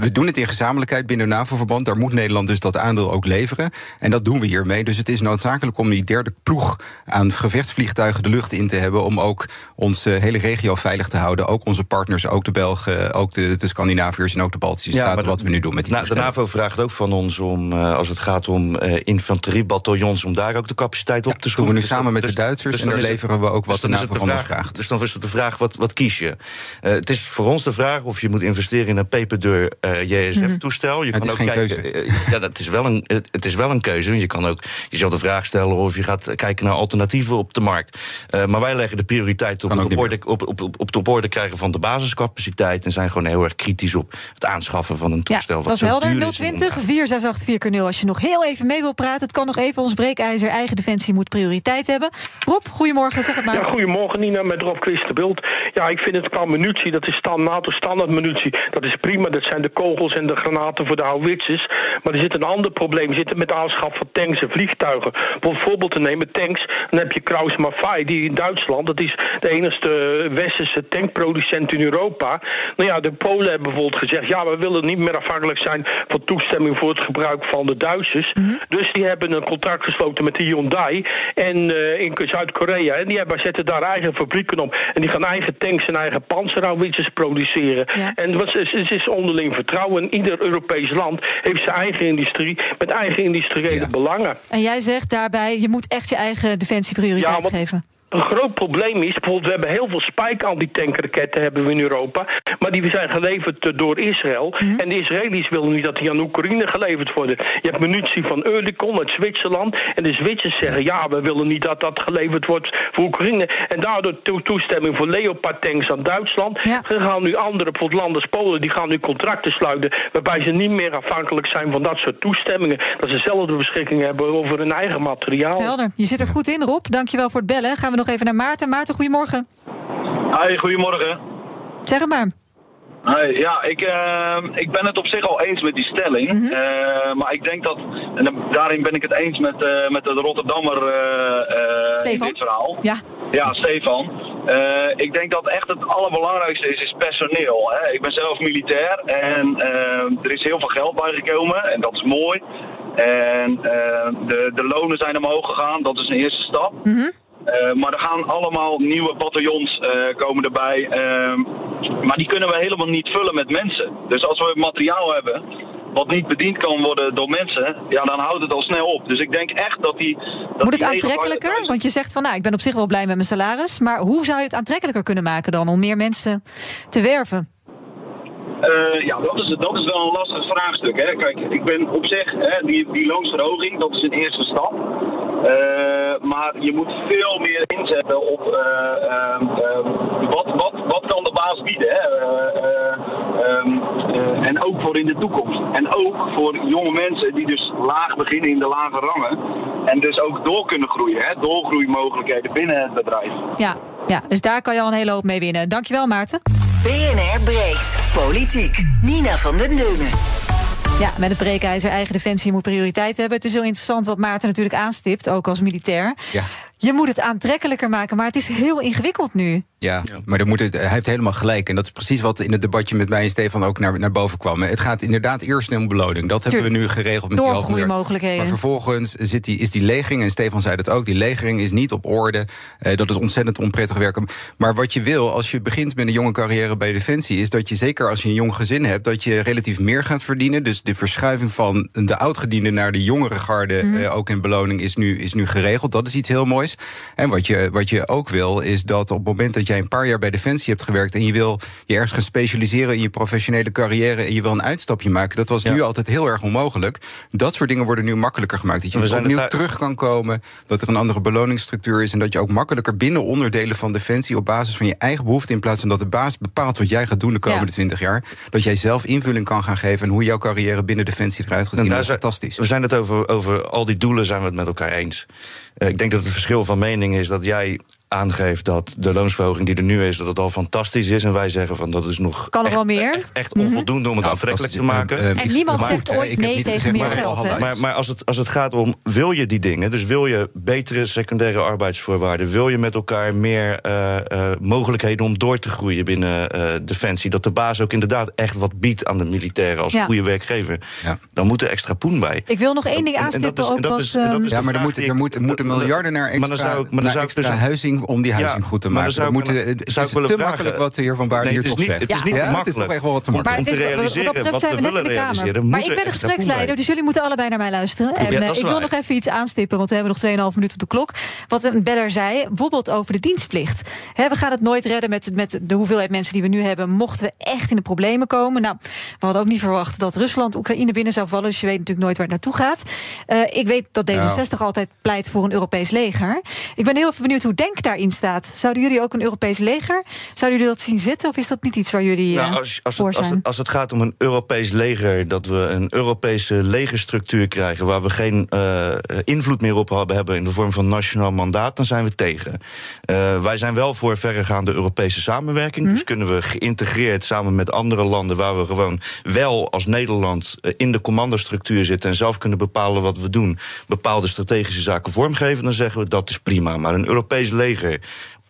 Speaker 3: We doen het in gezamenlijkheid binnen NAVO-verband. Daar moet Nederland dus dat aandeel ook leveren. En dat doen we hiermee. Dus het is noodzakelijk om die derde ploeg aan gevechtsvliegtuigen de lucht in te hebben. Om ook onze hele regio veilig te houden. Ook onze partners, ook de Belgen, ook de, de Scandinaviërs en ook de Baltische
Speaker 4: ja,
Speaker 3: Staten. Wat we nu doen met die
Speaker 4: na, De NAVO vraagt ook van ons om, uh, als het gaat om uh, infanteriebataljons, om daar ook de capaciteit op te schroeven.
Speaker 3: Doen we nu samen met de Duitsers
Speaker 4: dus
Speaker 3: en daar leveren we ook wat
Speaker 4: dus
Speaker 3: de NAVO
Speaker 4: de
Speaker 3: van
Speaker 4: vraag,
Speaker 3: ons vraagt.
Speaker 4: Dus dan is het de vraag, wat, wat kies je? Uh, het is voor ons de vraag of je moet investeren in een peperdeur JSF-toestel. Je
Speaker 3: het
Speaker 4: kan
Speaker 3: is
Speaker 4: ook
Speaker 3: geen
Speaker 4: kijken,
Speaker 3: keuze.
Speaker 4: Ja, dat is wel een, het, het, is wel een keuze. Je kan ook jezelf de vraag stellen of je gaat kijken naar alternatieven op de markt. Uh, maar wij leggen de prioriteit op, op, orde, op, op, op, op orde krijgen van de basiscapaciteit. En zijn gewoon heel erg kritisch op het aanschaffen van een toestel.
Speaker 2: Ja, dat is helder. 020 4684 als je nog heel even mee wil praten. Het kan nog even ons breekijzer. Eigen defensie moet prioriteit hebben. Rob, goedemorgen, zeg het maar.
Speaker 8: Ja, goedemorgen Nina, met Rob Christenbeeld. Ja, ik vind het qua munitie, dat is stand, NATO standaard munitie. Dat is prima, dat zijn de kogels en de granaten voor de houwitsers. Maar er zit een ander probleem. Er zit met de aanschaf van tanks en vliegtuigen. Bijvoorbeeld te nemen tanks. Dan heb je Kraus Maffei, die in Duitsland, dat is de enige westerse tankproducent in Europa. Nou ja, de Polen hebben bijvoorbeeld gezegd, ja, we willen niet meer afhankelijk zijn van toestemming voor het gebruik van de Duitsers. Mm -hmm. Dus die hebben een contract gesloten met de Hyundai en uh, in Zuid-Korea. En die hebben, zetten daar eigen fabrieken op. En die gaan eigen tanks en eigen panzerhouwitsers produceren. Ja. En het is, het is onderling vertrouwen. Ieder Europees land heeft zijn eigen industrie met eigen industriële ja. belangen.
Speaker 2: En jij zegt daarbij, je moet echt je eigen defensie prioriteit
Speaker 8: ja,
Speaker 2: geven.
Speaker 8: Een groot probleem is, bijvoorbeeld, we hebben heel veel Spike antitankraketten hebben we in Europa, maar die zijn geleverd door Israël. Mm -hmm. En de Israëli's willen niet dat die aan Oekraïne geleverd worden. Je hebt munitie van Oerlikon uit Zwitserland. En de Zwitsers zeggen, ja, we willen niet dat dat geleverd wordt voor Oekraïne. En daardoor to toestemming voor Leopard tanks aan Duitsland. Ja. Er gaan nu andere, bijvoorbeeld landen als Polen, die gaan nu contracten sluiten, waarbij ze niet meer afhankelijk zijn van dat soort toestemmingen. Dat ze zelf de beschikking hebben over hun eigen materiaal.
Speaker 2: Helder, je zit er goed in, Rob. Dankjewel voor het bellen. Gaan we nog even naar Maarten. Maarten, goedemorgen.
Speaker 9: Hi, goedemorgen.
Speaker 2: Zeg het maar.
Speaker 9: Hey, ja, ik, uh, ik ben het op zich al eens met die stelling. Mm -hmm. uh, maar ik denk dat, en daarin ben ik het eens met, uh, met de Rotterdammer in dit verhaal.
Speaker 2: Ja,
Speaker 9: ja Stefan. ik denk dat echt het allerbelangrijkste is, is personeel. Hè. Ik ben zelf militair en er is heel veel geld bijgekomen en dat is mooi. En de, de lonen zijn omhoog gegaan, dat is een eerste stap.
Speaker 2: Mm -hmm.
Speaker 9: Uh, maar er gaan allemaal nieuwe bataljons uh, komen erbij. Uh, maar die kunnen we helemaal niet vullen met mensen. Dus als we materiaal hebben wat niet bediend kan worden door mensen, ja, dan houdt het al snel op. Dus ik denk echt dat die. Dat
Speaker 2: Moet het
Speaker 9: die
Speaker 2: aantrekkelijker? Want je zegt van nou, ik ben op zich wel blij met mijn salaris. Maar hoe zou je het aantrekkelijker kunnen maken dan om meer mensen te werven?
Speaker 9: Uh, ja, dat is, dat is wel een lastig vraagstuk. Hè. Kijk, ik ben op zich, hè, die, die loonsverhoging, dat is een eerste stap. Uh, maar je moet veel meer inzetten op uh, uh, wat, wat, wat kan de baas bieden. Hè? Um, en ook voor in de toekomst. En ook voor jonge mensen die dus laag beginnen in de lage rangen. En dus ook door kunnen groeien. Hè? Doorgroeimogelijkheden binnen het bedrijf.
Speaker 2: Ja, ja, dus daar kan je al een hele hoop mee winnen. Dankjewel Maarten.
Speaker 1: BNR breekt. Politiek. Nina van den Deunen.
Speaker 2: Ja, met het breekijzer eigen defensie moet prioriteit hebben. Het is heel interessant wat Maarten natuurlijk aanstipt, ook als militair.
Speaker 3: Ja.
Speaker 2: Je moet het aantrekkelijker maken, maar het is heel ingewikkeld nu.
Speaker 3: Ja, maar dan moet het, hij heeft helemaal gelijk. En dat is precies wat in het debatje met mij en Stefan ook naar, naar boven kwam. Het gaat inderdaad eerst om beloning. Dat hebben we nu geregeld met die
Speaker 2: mogelijkheden.
Speaker 3: Maar vervolgens zit die, is die legering, en Stefan zei dat ook, die legering is niet op orde. Eh, dat is ontzettend onprettig werken. Maar wat je wil, als je begint met een jonge carrière bij Defensie, is dat je zeker als je een jong gezin hebt, dat je relatief meer gaat verdienen. Dus de verschuiving van de oudgediende naar de jongere garde,
Speaker 2: Mhm.
Speaker 3: eh, ook in beloning, is nu, is nu geregeld. Dat is iets heel moois. En wat je, wat je ook wil, is dat op het moment dat jij een paar jaar bij Defensie hebt gewerkt en je wil je ergens gaan specialiseren in je professionele carrière en je wil een uitstapje maken, dat was nu altijd heel erg onmogelijk. Dat soort dingen worden nu makkelijker gemaakt. Dat je opnieuw terug kan komen, dat er een andere beloningsstructuur is en dat je ook makkelijker binnen onderdelen van Defensie op basis van je eigen behoefte, in plaats van dat de baas bepaalt wat jij gaat doen de komende
Speaker 4: Ja.
Speaker 3: 20 jaar, dat jij zelf invulling kan gaan geven en hoe jouw carrière binnen Defensie eruit gaat zien.
Speaker 4: En
Speaker 3: Dat is fantastisch.
Speaker 4: We zijn het over, over al die doelen zijn we het met elkaar eens. Eh, ik denk dat het verschil van mening is dat jij aangeeft dat de loonsverhoging die er nu is, dat het al fantastisch is. En wij zeggen van dat is nog
Speaker 2: Kan er
Speaker 4: echt,
Speaker 2: wel meer?
Speaker 4: echt, echt onvoldoende om het
Speaker 3: Nou,
Speaker 4: aantrekkelijk te maken.
Speaker 2: En niemand
Speaker 4: Maar-
Speaker 2: zegt ooit
Speaker 4: ik heb
Speaker 2: nee
Speaker 4: niet
Speaker 2: tegen
Speaker 4: gezegd,
Speaker 2: meer
Speaker 4: maar-
Speaker 2: geld.
Speaker 4: Maar, maar als, het, als het gaat om, wil je die dingen, dus wil je betere secundaire arbeidsvoorwaarden, wil je met elkaar meer eh, eh, mogelijkheden om door te groeien binnen eh, Defensie, dat de baas ook inderdaad echt wat biedt aan de militairen als
Speaker 2: Ja.
Speaker 4: goede werkgever, dan moet er extra poen bij.
Speaker 2: Ik wil nog één ding
Speaker 4: En- en dat
Speaker 2: aanstippen.
Speaker 4: is- en
Speaker 2: ook
Speaker 4: dat
Speaker 2: wat,
Speaker 4: is- en dat
Speaker 2: ehm,
Speaker 4: is
Speaker 3: Ja, maar er moeten er miljarden naar
Speaker 4: Maar dan
Speaker 3: extra,
Speaker 4: zou maar dan zou
Speaker 3: extra
Speaker 4: dus-
Speaker 3: huizing om die huizing
Speaker 4: Ja,
Speaker 3: goed te maken.
Speaker 4: zou
Speaker 3: moeten, het is te
Speaker 4: vragen-
Speaker 3: makkelijk wat de heer Van Baarden
Speaker 4: Nee,
Speaker 3: hier toch zegt.
Speaker 4: het is niet
Speaker 3: ja,
Speaker 4: te
Speaker 3: het is toch
Speaker 4: makkelijk.
Speaker 3: echt wel wat te makkelijk.
Speaker 2: Maar
Speaker 4: om te
Speaker 2: is, wat- wat
Speaker 4: realiseren wat
Speaker 2: zijn
Speaker 4: we
Speaker 2: we net in
Speaker 4: willen
Speaker 2: de Kamer.
Speaker 4: realiseren,
Speaker 2: Maar ik ben de gespreksleider, dus jullie moeten allebei naar mij luisteren. En eh,
Speaker 4: is
Speaker 2: ik wil nog even iets aanstippen, want we hebben nog 2,5 minuten op de klok. Wat een beller zei, bijvoorbeeld over de dienstplicht. Hè, we gaan het nooit redden met, met de hoeveelheid mensen die we nu hebben, mochten we echt in de problemen komen. Nou, we hadden ook niet verwacht dat Rusland Oekraïne binnen zou vallen, dus je weet natuurlijk nooit waar het naartoe gaat. Eh, ik weet dat D66 altijd pleit voor een Europees leger. Ik ben heel even benieuwd hoe Denk daarin staat. Zouden jullie ook een Europees leger? Zouden jullie dat zien zitten, of is dat niet iets waar jullie eh,
Speaker 4: Nou, als, als,
Speaker 2: voor
Speaker 4: het, als, het, als het gaat om een Europees leger, dat we een Europese legerstructuur krijgen waar we geen eh, invloed meer op hebben in de vorm van nationaal mandaat, dan zijn we tegen. Eh, wij zijn wel voor verregaande Europese samenwerking. Dus kunnen we geïntegreerd samen met andere landen waar we gewoon wel als Nederland eh, in de commandostructuur zitten en zelf kunnen bepalen wat we doen, bepaalde strategische zaken vormgeven, dan zeggen we dat is prima. Maar een Europees leger tegen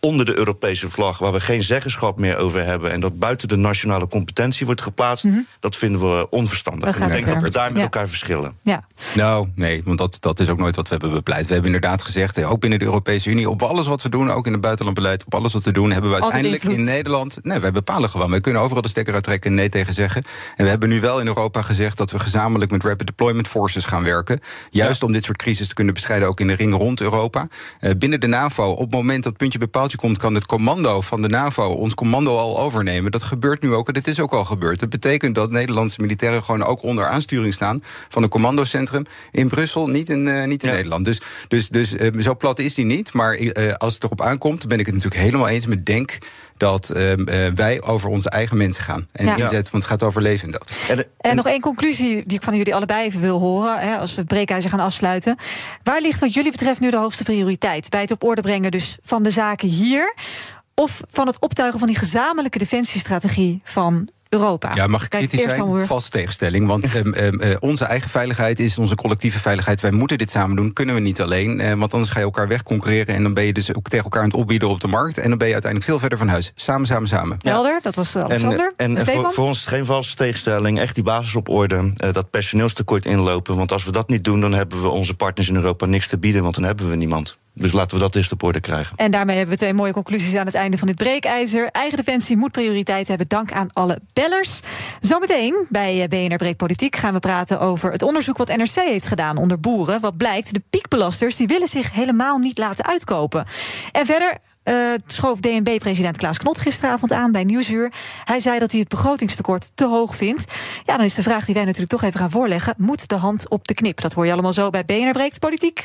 Speaker 4: onder de Europese vlag, waar we geen zeggenschap meer over hebben en dat buiten de nationale competentie wordt geplaatst, dat vinden we onverstandig.
Speaker 2: Gaat
Speaker 4: ik denk dat we daar met
Speaker 2: Ja.
Speaker 4: elkaar verschillen.
Speaker 2: Ja.
Speaker 3: Nou, nee, want dat, dat is ook nooit wat we hebben bepleit. We hebben inderdaad gezegd, eh, ook binnen de Europese Unie, op alles wat we doen, ook in het buitenlandbeleid, op alles wat we doen, hebben we uiteindelijk in. Nederland. Nee, wij bepalen gewoon. We kunnen overal de stekker uittrekken en nee tegen zeggen. En we hebben nu wel in Europa gezegd dat we gezamenlijk met Rapid Deployment Forces gaan werken. Juist om dit soort crisis te kunnen bestrijden, ook in de ring rond Europa. Eh, binnen de NAVO, op het moment dat puntje komt, kan het commando van de NAVO ons commando al overnemen. Dat gebeurt nu ook en dit is ook al gebeurd. Dat betekent dat Nederlandse militairen gewoon ook onder aansturing staan van een commandocentrum in Brussel, niet in, eh, niet in Nederland. Dus, dus, dus eh, zo plat is die niet. Maar eh, als het erop aankomt, ben ik het natuurlijk helemaal eens met Denk dat eh, eh, wij over onze eigen mensen gaan. En
Speaker 2: Ja.
Speaker 3: inzet, want het gaat over leven en dood.
Speaker 2: En nog één conclusie die ik van jullie allebei even wil horen, hè, als we het breekijzer gaan afsluiten. Waar ligt wat jullie betreft nu de hoogste prioriteit? Bij het op orde brengen dus van de zaken hier, of van het optuigen van die gezamenlijke defensiestrategie van Europa?
Speaker 3: Ja, mag ik
Speaker 2: Kijk,
Speaker 3: kritisch zijn?
Speaker 2: weer-
Speaker 3: Valse tegenstelling. Want ehm, ehm, eh, onze eigen veiligheid is onze collectieve veiligheid. Wij moeten dit samen doen, kunnen we niet alleen. eh, want anders ga je elkaar wegconcurreren... en dan ben je dus ook tegen elkaar aan het opbieden op de markt... en dan ben je uiteindelijk veel verder van huis. Samen, samen, samen.
Speaker 2: Helder, dat was eh, Alexander.
Speaker 4: En, en, voor, voor ons is het geen valse tegenstelling. Echt die basis op orde. eh, dat personeelstekort inlopen. Want als we dat niet doen, dan hebben we onze partners in Europa niks te bieden. Want dan hebben we niemand. Dus laten we dat eerst op orde krijgen.
Speaker 2: En daarmee hebben we twee mooie conclusies aan het einde van dit breekijzer. Eigen defensie moet prioriteit hebben. Dank aan alle bellers. Zometeen bij eh, BNR Breek Politiek gaan we praten over het onderzoek wat NRC heeft gedaan onder boeren. Wat blijkt, de piekbelasters die willen zich helemaal niet laten uitkopen. En verder. eh, schoof DNB-president Klaas Knot gisteravond aan bij Nieuwsuur. Hij zei dat hij het begrotingstekort te hoog vindt. Ja, dan is de vraag die wij natuurlijk toch even gaan voorleggen: moet de hand op de knip? Dat hoor je allemaal zo bij BNR Breekt Politiek.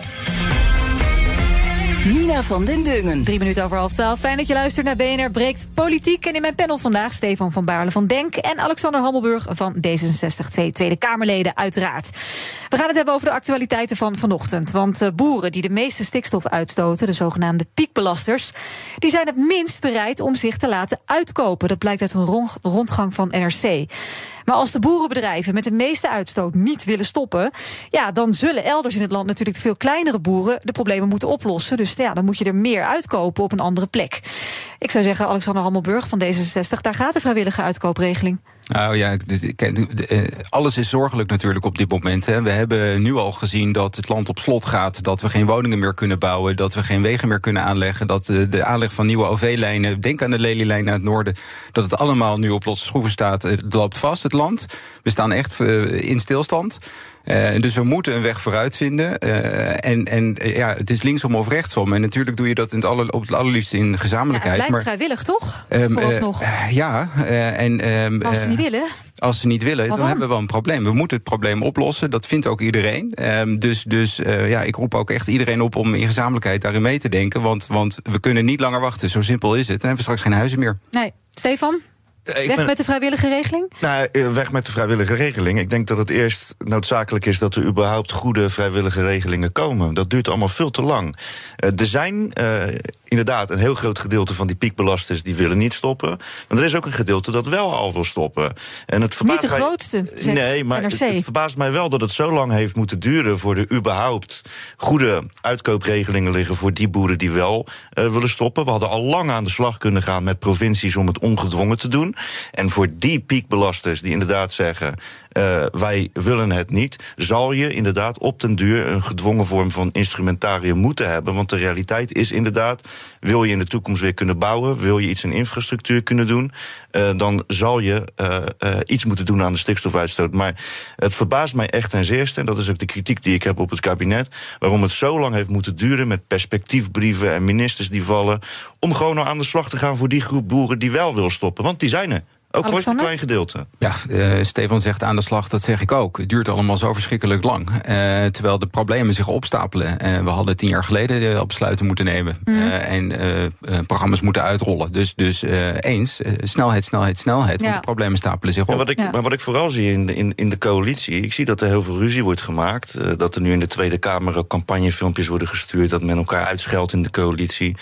Speaker 1: Nina van den Dungen.
Speaker 2: Drie minuten over half twaalf. Fijn dat je luistert naar BNR Breekt Politiek. En in mijn panel vandaag Stefan van Baarle van Denk... en Alexander Hammelburg van D66, twee Tweede Kamerleden uiteraard. We gaan het hebben over de actualiteiten van vanochtend. Want uh, boeren die de meeste stikstof uitstoten, de zogenaamde piekbelasters... die zijn het minst bereid om zich te laten uitkopen. Dat blijkt uit een rondgang van NRC. Maar als de boerenbedrijven met de meeste uitstoot niet willen stoppen, ja, dan zullen elders in het land natuurlijk veel kleinere boeren de problemen moeten oplossen. Dus ja, dan moet je er meer uitkopen op een andere plek. Ik zou zeggen, Alexander Hammelburg van D66, daar gaat de vrijwillige uitkoopregeling.
Speaker 3: Nou ja, eh, alles is zorgelijk natuurlijk op dit moment. We hebben nu al gezien dat het land op slot gaat, dat we geen woningen meer kunnen bouwen, dat we geen wegen meer kunnen aanleggen, dat eh, de aanleg van nieuwe OV-lijnen, denk aan de Lelylijn naar het noorden, dat het allemaal nu op losse schroeven staat. Het loopt vast, het land. We staan echt eh, in stilstand. Uh, dus we moeten een weg vooruit vinden. Uh, en en ja, het is linksom of rechtsom. En natuurlijk doe je dat in het aller, op het allerliefst in gezamenlijkheid.
Speaker 2: Ja, het blijft vrijwillig, toch? Um,
Speaker 3: uh, ja. en,
Speaker 2: um, als ze niet willen?
Speaker 3: Als ze niet willen, dan? hebben we wel een probleem. We moeten het probleem oplossen. Dat vindt ook iedereen. Um, dus dus ja, ik roep ook echt iedereen op om in gezamenlijkheid daarin mee te denken. Want, want we kunnen niet langer wachten. Zo simpel is het. Dan hebben we straks geen huizen meer.
Speaker 2: Nee. Stefan? Weg met de vrijwillige regeling?
Speaker 4: Nou, eh, weg met de vrijwillige regeling. Ik denk dat het eerst noodzakelijk is dat er überhaupt goede vrijwillige regelingen komen. Dat duurt allemaal veel te lang. Eh, er zijn uh, inderdaad een heel groot gedeelte van die piekbelasters die willen niet stoppen. Maar er is ook een gedeelte dat wel al wil stoppen.
Speaker 2: En het niet de mij, grootste.
Speaker 4: Nee, maar het, het, verbaast mij wel dat het zo lang heeft moeten duren voor er überhaupt goede uitkoopregelingen liggen voor die boeren die wel uh, willen stoppen. We hadden al lang aan de slag kunnen gaan met provincies om het ongedwongen te doen. En voor die piekbelasters die inderdaad zeggen: uh, wij willen het niet, zal je inderdaad op den duur een gedwongen vorm van instrumentarium moeten hebben. Want de realiteit is inderdaad: wil je in de toekomst weer kunnen bouwen, wil je iets in infrastructuur kunnen doen, uh, dan zal je uh, iets moeten doen aan de stikstofuitstoot. Maar het verbaast mij echt ten zeerste, en dat is ook de kritiek die ik heb op het kabinet, waarom het zo lang heeft moeten duren met perspectiefbrieven en ministers die vallen, om gewoon al aan de slag te gaan voor die groep boeren die wel wil stoppen. Want die zijn er. Ook een klein gedeelte.
Speaker 3: Ja, uh, Stefan zegt aan de slag, dat zeg ik ook. Het duurt allemaal zo verschrikkelijk lang. Uh, terwijl de problemen zich opstapelen. Uh, we hadden tien jaar geleden al besluiten moeten nemen. Mm. en programma's moeten uitrollen. Dus, dus eens, snelheid, snelheid, snelheid. Ja. Want de problemen stapelen zich op.
Speaker 4: Ja, wat ik,
Speaker 3: ja.
Speaker 4: Maar wat ik vooral zie in de, in, in de coalitie... ik zie dat er heel veel ruzie wordt gemaakt. dat er nu in de Tweede Kamer ook campagnefilmpjes worden gestuurd... dat men elkaar uitscheldt in de coalitie.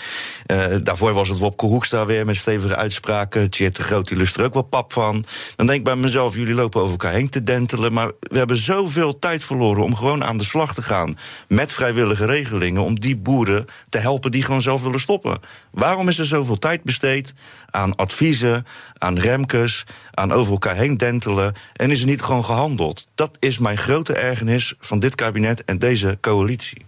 Speaker 4: daarvoor was het Wopke Hoekstra weer met stevige uitspraken. Tjeerd de Groot, die lust er ook wel pap van. Dan denk ik bij mezelf, jullie lopen over elkaar heen te dentelen. Maar we hebben zoveel tijd verloren om gewoon aan de slag te gaan. Met vrijwillige regelingen. Om die boeren te helpen die gewoon zelf willen stoppen. Waarom is er zoveel tijd besteed aan adviezen, aan remkes, aan over elkaar heen dentelen. En is er niet gewoon gehandeld? Dat is mijn grote ergernis van dit kabinet en deze coalitie.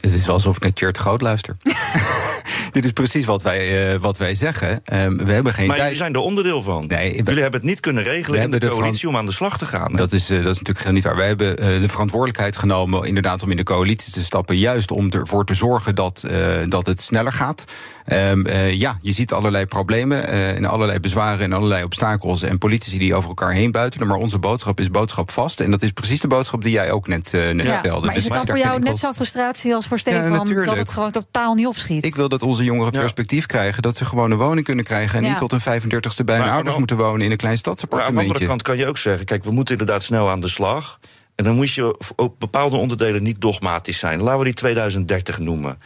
Speaker 3: Het is wel alsof ik naar Tjert Groot luister. Dit is precies wat wij, uh, wat wij zeggen. Um, we hebben geen
Speaker 4: maar
Speaker 3: tijd.
Speaker 4: jullie zijn er onderdeel van. Nee, we, jullie hebben het niet kunnen regelen in de, de coalitie om aan de slag te gaan.
Speaker 3: Dat is, uh, dat is natuurlijk niet waar. Wij hebben uh, de verantwoordelijkheid genomen inderdaad om in de coalitie te stappen. Juist om ervoor te zorgen dat, dat het sneller gaat. Um, ja, je ziet allerlei problemen en allerlei bezwaren en allerlei obstakels. En politici die over elkaar heen buiten. Maar onze boodschap is boodschap vast. En dat is precies de boodschap die jij ook net, net
Speaker 2: ja,
Speaker 3: vertelde.
Speaker 2: Maar is dus het dan voor jou net zo'n frustratie als voor Stefan ja, dat het gewoon totaal niet opschiet?
Speaker 3: Ik wil dat onze jongeren perspectief krijgen. Dat ze gewoon een woning kunnen krijgen. En niet tot een 35ste bij hun ouders moeten wonen in een klein stadsappartementje.
Speaker 4: aan de andere kant kan je ook zeggen: kijk, we moeten inderdaad snel aan de slag. En dan moet je op bepaalde onderdelen niet dogmatisch zijn. Laten we die 2030 noemen.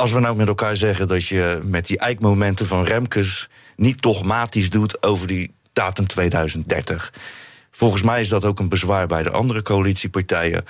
Speaker 4: Als we nou met elkaar zeggen dat je met die eikmomenten van Remkes niet dogmatisch doet over die datum 2030. Volgens mij is dat ook een bezwaar bij de andere coalitiepartijen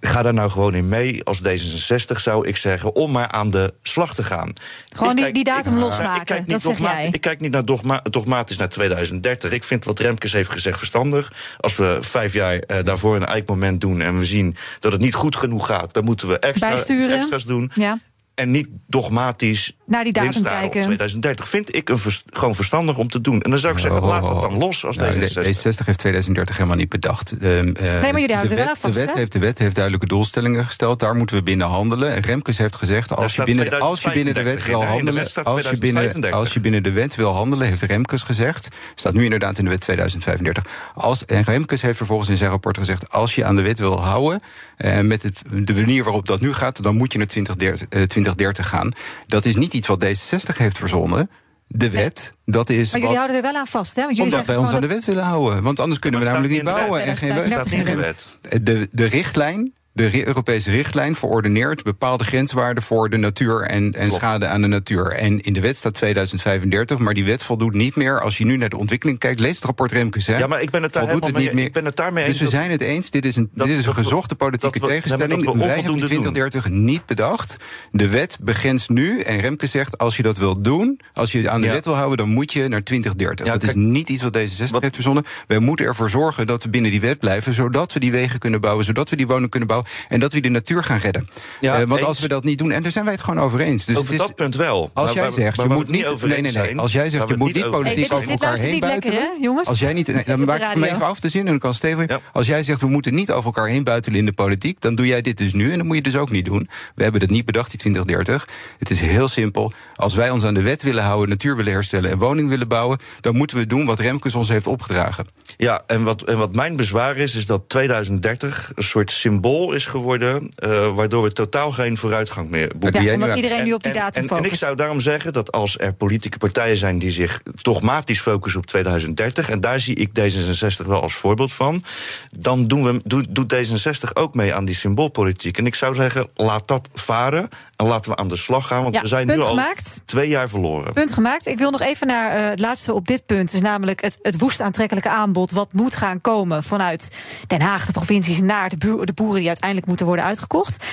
Speaker 4: ga daar nou gewoon in mee. Als D66 zou ik zeggen, om maar aan de slag te gaan.
Speaker 2: Gewoon die, die datum ik, losmaken, ik kijk niet dat dogma,
Speaker 4: Ik kijk niet naar dogma, dogmatisch naar 2030. Ik vind wat Remkes heeft gezegd verstandig. Als we vijf jaar uh, daarvoor een eikmoment doen... en we zien dat het niet goed genoeg gaat... dan moeten we extra, extra's doen.
Speaker 2: Ja.
Speaker 4: En niet dogmatisch
Speaker 2: Naar die datum kijken.
Speaker 4: op 2030. Vind ik een vers- gewoon verstandig om te doen. En dan zou ik zeggen, laat dat dan los als
Speaker 3: Nou,
Speaker 4: D66.
Speaker 3: de- D66 heeft 2030 helemaal niet bedacht. Ehm, eh,
Speaker 2: maar jullie houden
Speaker 3: de
Speaker 2: er
Speaker 3: wet,
Speaker 2: vast,
Speaker 3: de, wet heeft, de wet heeft duidelijke doelstellingen gesteld. Daar moeten we binnen handelen. En Remkes heeft gezegd, als je, binnen de, als je binnen de wet
Speaker 4: 2035
Speaker 3: wil handelen...
Speaker 4: wet
Speaker 3: Als je, binnen,
Speaker 4: 2035.
Speaker 3: als je binnen de wet wil handelen, heeft Remkes gezegd... staat nu inderdaad in de wet 2035. Als, en Remkes heeft vervolgens in zijn rapport gezegd... als je aan de wet wil houden, eh, met het, de manier waarop dat nu gaat... dan moet je naar 2030, eh, 2030 gaan. Dat is niet iets wat D66 heeft verzonnen... De wet, dat is
Speaker 2: Maar jullie
Speaker 3: wat,
Speaker 2: houden er wel aan vast, hè? Want jullie
Speaker 3: omdat wij ons aan de wet willen houden. Want anders kunnen we namelijk niet bouwen. En geen
Speaker 2: Staat
Speaker 4: staat niet in de wet.
Speaker 3: de, de richtlijn, de Europese richtlijn, verordeneert bepaalde grenswaarden voor de natuur en, en schade aan de natuur. En in de wet staat 2035, maar die wet voldoet niet meer. Als je nu naar de ontwikkeling kijkt, lees het rapport Remkes. Hè,
Speaker 4: Ja, maar ik ben het daar
Speaker 3: voldoet
Speaker 4: helemaal
Speaker 3: het
Speaker 4: mee-
Speaker 3: niet
Speaker 4: ik ben het daarmee
Speaker 3: Dus
Speaker 4: eens
Speaker 3: we
Speaker 4: dat-
Speaker 3: zijn het eens. Dit is een,
Speaker 4: dat-
Speaker 3: dit is een
Speaker 4: we-
Speaker 3: gezochte politieke
Speaker 4: we-
Speaker 3: tegenstelling.
Speaker 4: dat we
Speaker 3: Wij hebben die
Speaker 4: onvoldoende doen.
Speaker 3: 2030 niet bedacht. De wet begrenst nu. En Remkes zegt, als je dat wilt doen, als je aan de
Speaker 4: Ja.
Speaker 3: wet wil houden, dan moet je naar 2030.
Speaker 4: Ja,
Speaker 3: dat is niet iets wat D66
Speaker 4: wat-
Speaker 3: heeft verzonnen. Wij moeten ervoor zorgen dat we binnen die wet blijven, zodat we die wegen kunnen bouwen, zodat we die woningen kunnen bouwen en dat we de natuur gaan redden.
Speaker 4: Ja,
Speaker 3: Eh, want
Speaker 4: eens.
Speaker 3: als we dat niet doen, en daar zijn wij het gewoon over eens. Dus
Speaker 4: Over
Speaker 3: is-
Speaker 4: dat punt wel.
Speaker 3: Als jij zegt, je
Speaker 4: we
Speaker 3: moet
Speaker 4: niet
Speaker 3: Nee, nee, nee. Als jij zegt, je moet
Speaker 4: niet
Speaker 3: politiek over
Speaker 2: dit
Speaker 3: elkaar heen buitelen.
Speaker 2: lekker, hè, jongens?
Speaker 3: Als jij niet. Dan maak ik even af te zin en dan kan Steven. Als jij zegt, we moeten niet over elkaar heen buitelen in de politiek, dan doe jij dit dus nu. En dat moet je dus ook niet doen. We hebben het niet bedacht, die 2030. Het is heel simpel. Als wij ons aan de wet willen houden, natuur willen herstellen en woning willen bouwen, dan moeten we doen wat Remkes ons heeft opgedragen.
Speaker 4: Ja, en wat, en wat mijn bezwaar is, is dat 2030 een soort symbool is geworden. eh, waardoor we totaal geen vooruitgang meer boeken.
Speaker 2: Ja, omdat iedereen nu op die
Speaker 4: En-
Speaker 2: datum
Speaker 4: en, en, ik zou daarom zeggen dat als er politieke partijen zijn die zich dogmatisch focussen op 2030, en daar zie ik D66 wel als voorbeeld van, dan doen we, doet, doet D66 ook mee aan die symboolpolitiek. En ik zou zeggen, laat dat varen en laten we aan de slag gaan, want
Speaker 2: Ja,
Speaker 4: we zijn nu al twee jaar verloren.
Speaker 2: Punt gemaakt. Ik wil nog even naar eh, het laatste op dit punt. Dus namelijk het, het woest aantrekkelijke aanbod. wat moet gaan komen vanuit Den Haag, de provincies. naar de, boer- de boeren die uiteindelijk moeten worden uitgekocht.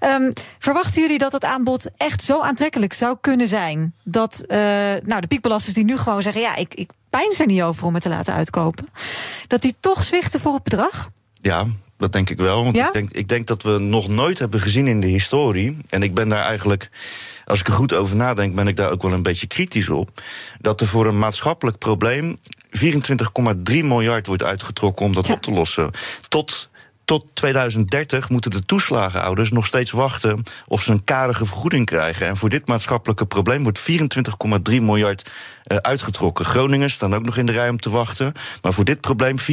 Speaker 2: Ehm, verwachten jullie dat het aanbod echt zo aantrekkelijk zou kunnen zijn? dat eh, nou, de piekbelasters die nu gewoon zeggen: ja, ik, ik pijns er niet over om het te laten uitkopen. dat die toch zwichten voor het bedrag?
Speaker 4: Ja, dat denk ik wel. Want
Speaker 2: Ja?
Speaker 4: ik, denk, ik denk dat we nog nooit hebben gezien in de historie. En ik ben daar eigenlijk, als ik er goed over nadenk, ben ik daar ook wel een beetje kritisch op. Dat er voor een maatschappelijk probleem 24,3 miljard wordt uitgetrokken om dat
Speaker 2: Ja.
Speaker 4: op te lossen. Tot. Tot 2030 moeten de toeslagenouders nog steeds wachten of ze een karige vergoeding krijgen. En voor dit maatschappelijke probleem wordt 24,3 miljard eh, uitgetrokken. Groningen staan ook nog in de rij om te wachten. Maar voor dit probleem 24,3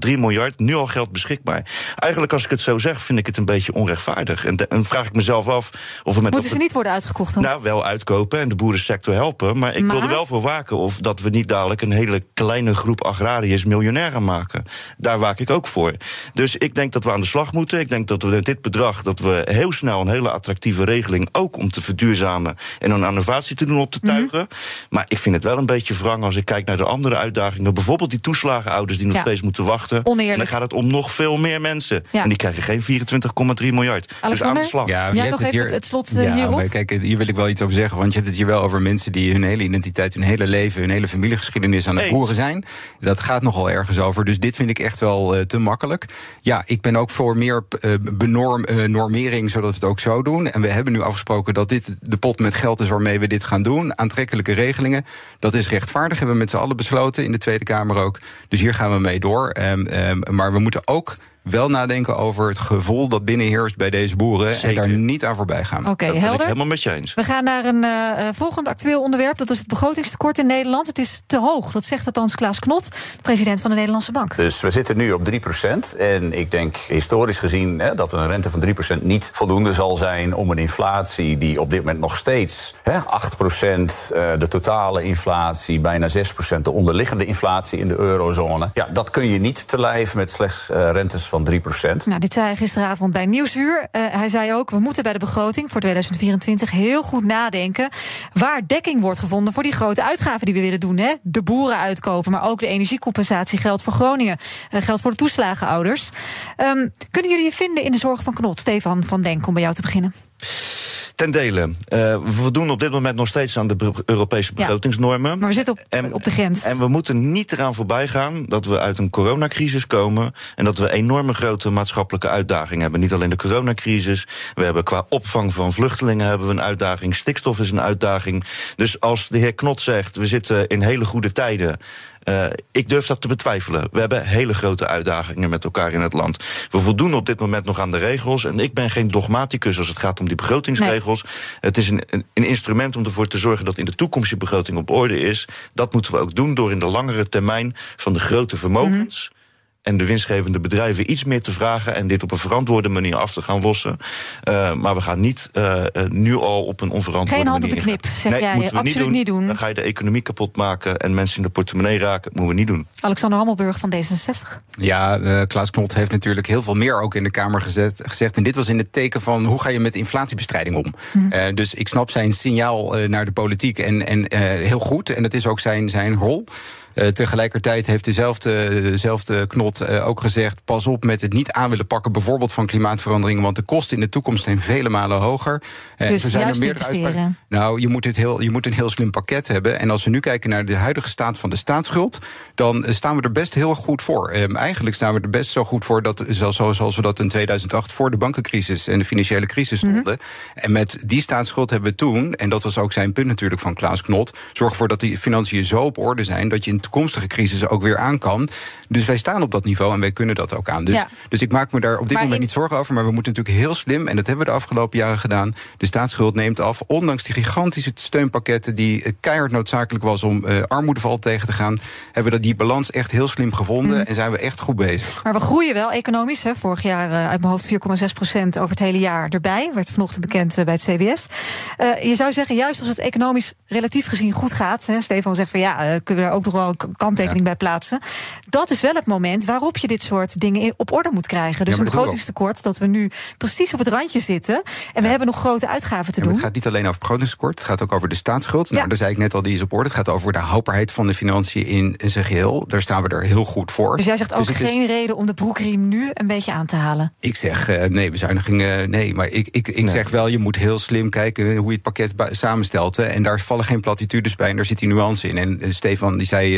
Speaker 4: miljard, nu al geld beschikbaar. Eigenlijk, als ik het zo zeg, vind ik het een beetje onrechtvaardig. En, de- en vraag ik mezelf af of we met
Speaker 2: Moeten ze niet worden uitgekocht dan?
Speaker 4: nou, wel uitkopen en de boerensector helpen. Maar ik
Speaker 2: Maar-
Speaker 4: wil er wel voor waken of dat we niet dadelijk een hele kleine groep agrariërs miljonair gaan maken. Daar waak ik ook voor. Dus ik denk dat we aan de slag moeten. Ik denk dat we met dit bedrag dat we heel snel een hele attractieve regeling, ook om te verduurzamen en een innovatie te doen op te tuigen.
Speaker 2: Mhm.
Speaker 4: Maar ik vind het wel een beetje wrang als ik kijk naar de andere uitdagingen. Bijvoorbeeld die toeslagenouders die nog
Speaker 2: Ja.
Speaker 4: steeds moeten wachten.
Speaker 2: Oneerlijk.
Speaker 4: En dan gaat het om nog veel meer mensen.
Speaker 2: Ja.
Speaker 4: En die krijgen geen 24,3 miljard. Dus aan de slag.
Speaker 3: Ja,
Speaker 2: Jij
Speaker 3: je hebt
Speaker 2: nog
Speaker 3: het
Speaker 2: even
Speaker 3: hier,
Speaker 2: het slot, eh,
Speaker 3: ja,
Speaker 2: hierop?
Speaker 3: Maar kijk, hier wil ik wel iets over zeggen. Want je hebt het hier wel over mensen die hun hele identiteit, hun hele leven, hun hele familiegeschiedenis aan het
Speaker 4: Eens.
Speaker 3: boeren zijn. Dat gaat nogal ergens over. Dus dit vind ik echt wel eh, te makkelijk. Ja, ik ben ook voor meer eh, benorm, eh, normering, zodat we het ook zo doen. En we hebben nu afgesproken dat dit de pot met geld is waarmee we dit gaan doen. Aantrekkelijke regelingen. Dat is rechtvaardig, hebben we met z'n allen besloten in de Tweede Kamer ook. Dus hier gaan we mee door. Ehm, ehm, maar we moeten ook wel nadenken over het gevoel dat binnenheerst bij deze boeren.
Speaker 4: Zeker.
Speaker 3: En daar niet aan voorbij gaan.
Speaker 2: Oké,
Speaker 4: dat ben ik
Speaker 2: helder.
Speaker 4: helemaal met je eens.
Speaker 2: We gaan naar een eh, eh, volgend actueel onderwerp. Dat is het begrotingstekort in Nederland. Het is te hoog. Dat zegt althans Klaas Knot, president van de Nederlandse Bank.
Speaker 10: Dus we zitten nu op 3%. En ik denk historisch gezien hè, dat een rente van 3% niet voldoende zal zijn om een inflatie die op dit moment nog steeds hè, 8%, eh, de totale inflatie, bijna 6%, de onderliggende inflatie in de eurozone. Ja, dat kun je niet te lijf met slechts rentes van 3%.
Speaker 2: Nou, dit zei hij gisteravond bij Nieuwsuur. Eh, hij zei ook, we moeten bij de begroting voor 2024 heel goed nadenken... waar dekking wordt gevonden voor die grote uitgaven die we willen doen. Hè? De boeren uitkopen, maar ook de energiecompensatie geldt voor Groningen. eh, geldt voor de toeslagenouders. Ehm, kunnen jullie je vinden in de zorg van Knot? Stefan van Denk, om bij jou te beginnen.
Speaker 4: Ten dele. Uh, we voldoen op dit moment nog steeds aan de Europese begrotingsnormen.
Speaker 2: Ja, maar we zitten op, en, op de grens.
Speaker 4: En we moeten niet eraan voorbij gaan dat we uit een coronacrisis komen. En dat we enorme grote maatschappelijke uitdagingen hebben. Niet alleen de coronacrisis. We hebben qua opvang van vluchtelingen hebben we een uitdaging. Stikstof is een uitdaging. Dus als de heer Knot zegt, we zitten in hele goede tijden. Uh, ik durf dat te betwijfelen. We hebben hele grote uitdagingen met elkaar in het land. We voldoen op dit moment nog aan de regels. En ik ben geen dogmaticus als het gaat om die begrotingsregels. Nee. Het is een, een, een, instrument om ervoor te zorgen dat in de toekomst die begroting op orde is. Dat moeten we ook doen door in de langere termijn van de grote vermogens. Mm en de winstgevende bedrijven iets meer te vragen en dit op een verantwoorde manier af te gaan lossen. Uh, maar we gaan niet uh, nu al op een onverantwoorde
Speaker 2: manier.
Speaker 4: Geen
Speaker 2: hand op de knip, zeg nee, jij. Absoluut niet doen. niet doen.
Speaker 4: Dan ga je de economie kapot maken en mensen in de portemonnee raken. Dat moeten we niet doen.
Speaker 2: Alexander Hammelburg van D66.
Speaker 3: Ja, uh, Klaas Knot heeft natuurlijk heel veel meer ook in de Kamer gezet, gezegd. En dit was in het teken van hoe ga je met inflatiebestrijding om. Mm -hmm. dus ik snap zijn signaal naar de politiek en, en heel goed. En dat is ook zijn, zijn rol. Uh, tegelijkertijd heeft dezelfde, dezelfde knot uh, ook gezegd: pas op met het niet aan willen pakken, bijvoorbeeld van klimaatverandering, want de kosten in de toekomst zijn vele malen hoger.
Speaker 2: Uh, dus er zijn er meerdere uitspraken.
Speaker 3: Nou, je moet, het heel, je moet een heel slim pakket hebben. En als we nu kijken naar de huidige staat van de staatsschuld, dan staan we er best heel goed voor. Um, eigenlijk staan we er best zo goed voor dat, zoals we dat in 2008 voor de bankencrisis en de financiële crisis stonden. Mm -hmm. En met die staatsschuld hebben we toen, en dat was ook zijn punt natuurlijk van Klaas Knot, zorg ervoor dat die financiën zo op orde zijn dat je in toekomstige crisis ook weer aan kan. Dus wij staan op dat niveau en wij kunnen dat ook aan. Dus, ja. dus ik maak me daar op dit maar moment niet zorgen over. Maar we moeten natuurlijk heel slim, en dat hebben we de afgelopen jaren gedaan. De staatsschuld neemt af. Ondanks die gigantische steunpakketten die keihard noodzakelijk was om uh, armoedeval tegen te gaan, hebben we die balans echt heel slim gevonden mm. en zijn we echt goed bezig.
Speaker 2: Maar we groeien wel economisch. Hè. Vorig jaar uh, uit mijn hoofd 4,6 procent over het hele jaar erbij. Werd vanochtend bekend uh, bij het CBS. je zou zeggen, juist als het economisch relatief gezien goed gaat. Hè, Stefan zegt van ja, kunnen we er ook nog wel kanttekening bij plaatsen. Dat is wel het moment waarop je dit soort dingen op orde moet krijgen. Dus ja, een begrotingstekort, dat we nu precies op het randje zitten. En we hebben nog grote uitgaven te doen.
Speaker 3: Het gaat niet alleen over begrotingstekort, het gaat ook over de staatsschuld. Nou, daar zei ik net al, die is op orde. Het gaat over de houdbaarheid van de financiën in zijn geheel. Daar staan we er heel goed voor.
Speaker 2: Dus jij zegt ook dus geen is... reden om de broekriem nu een beetje aan te halen?
Speaker 3: Ik zeg uh, nee, bezuinigingen, nee. Maar ik, ik, ik nee. zeg wel, je moet heel slim kijken hoe je het pakket samenstelt. En daar vallen geen platitudes bij en daar zit die nuance in. En uh, Stefan die zei,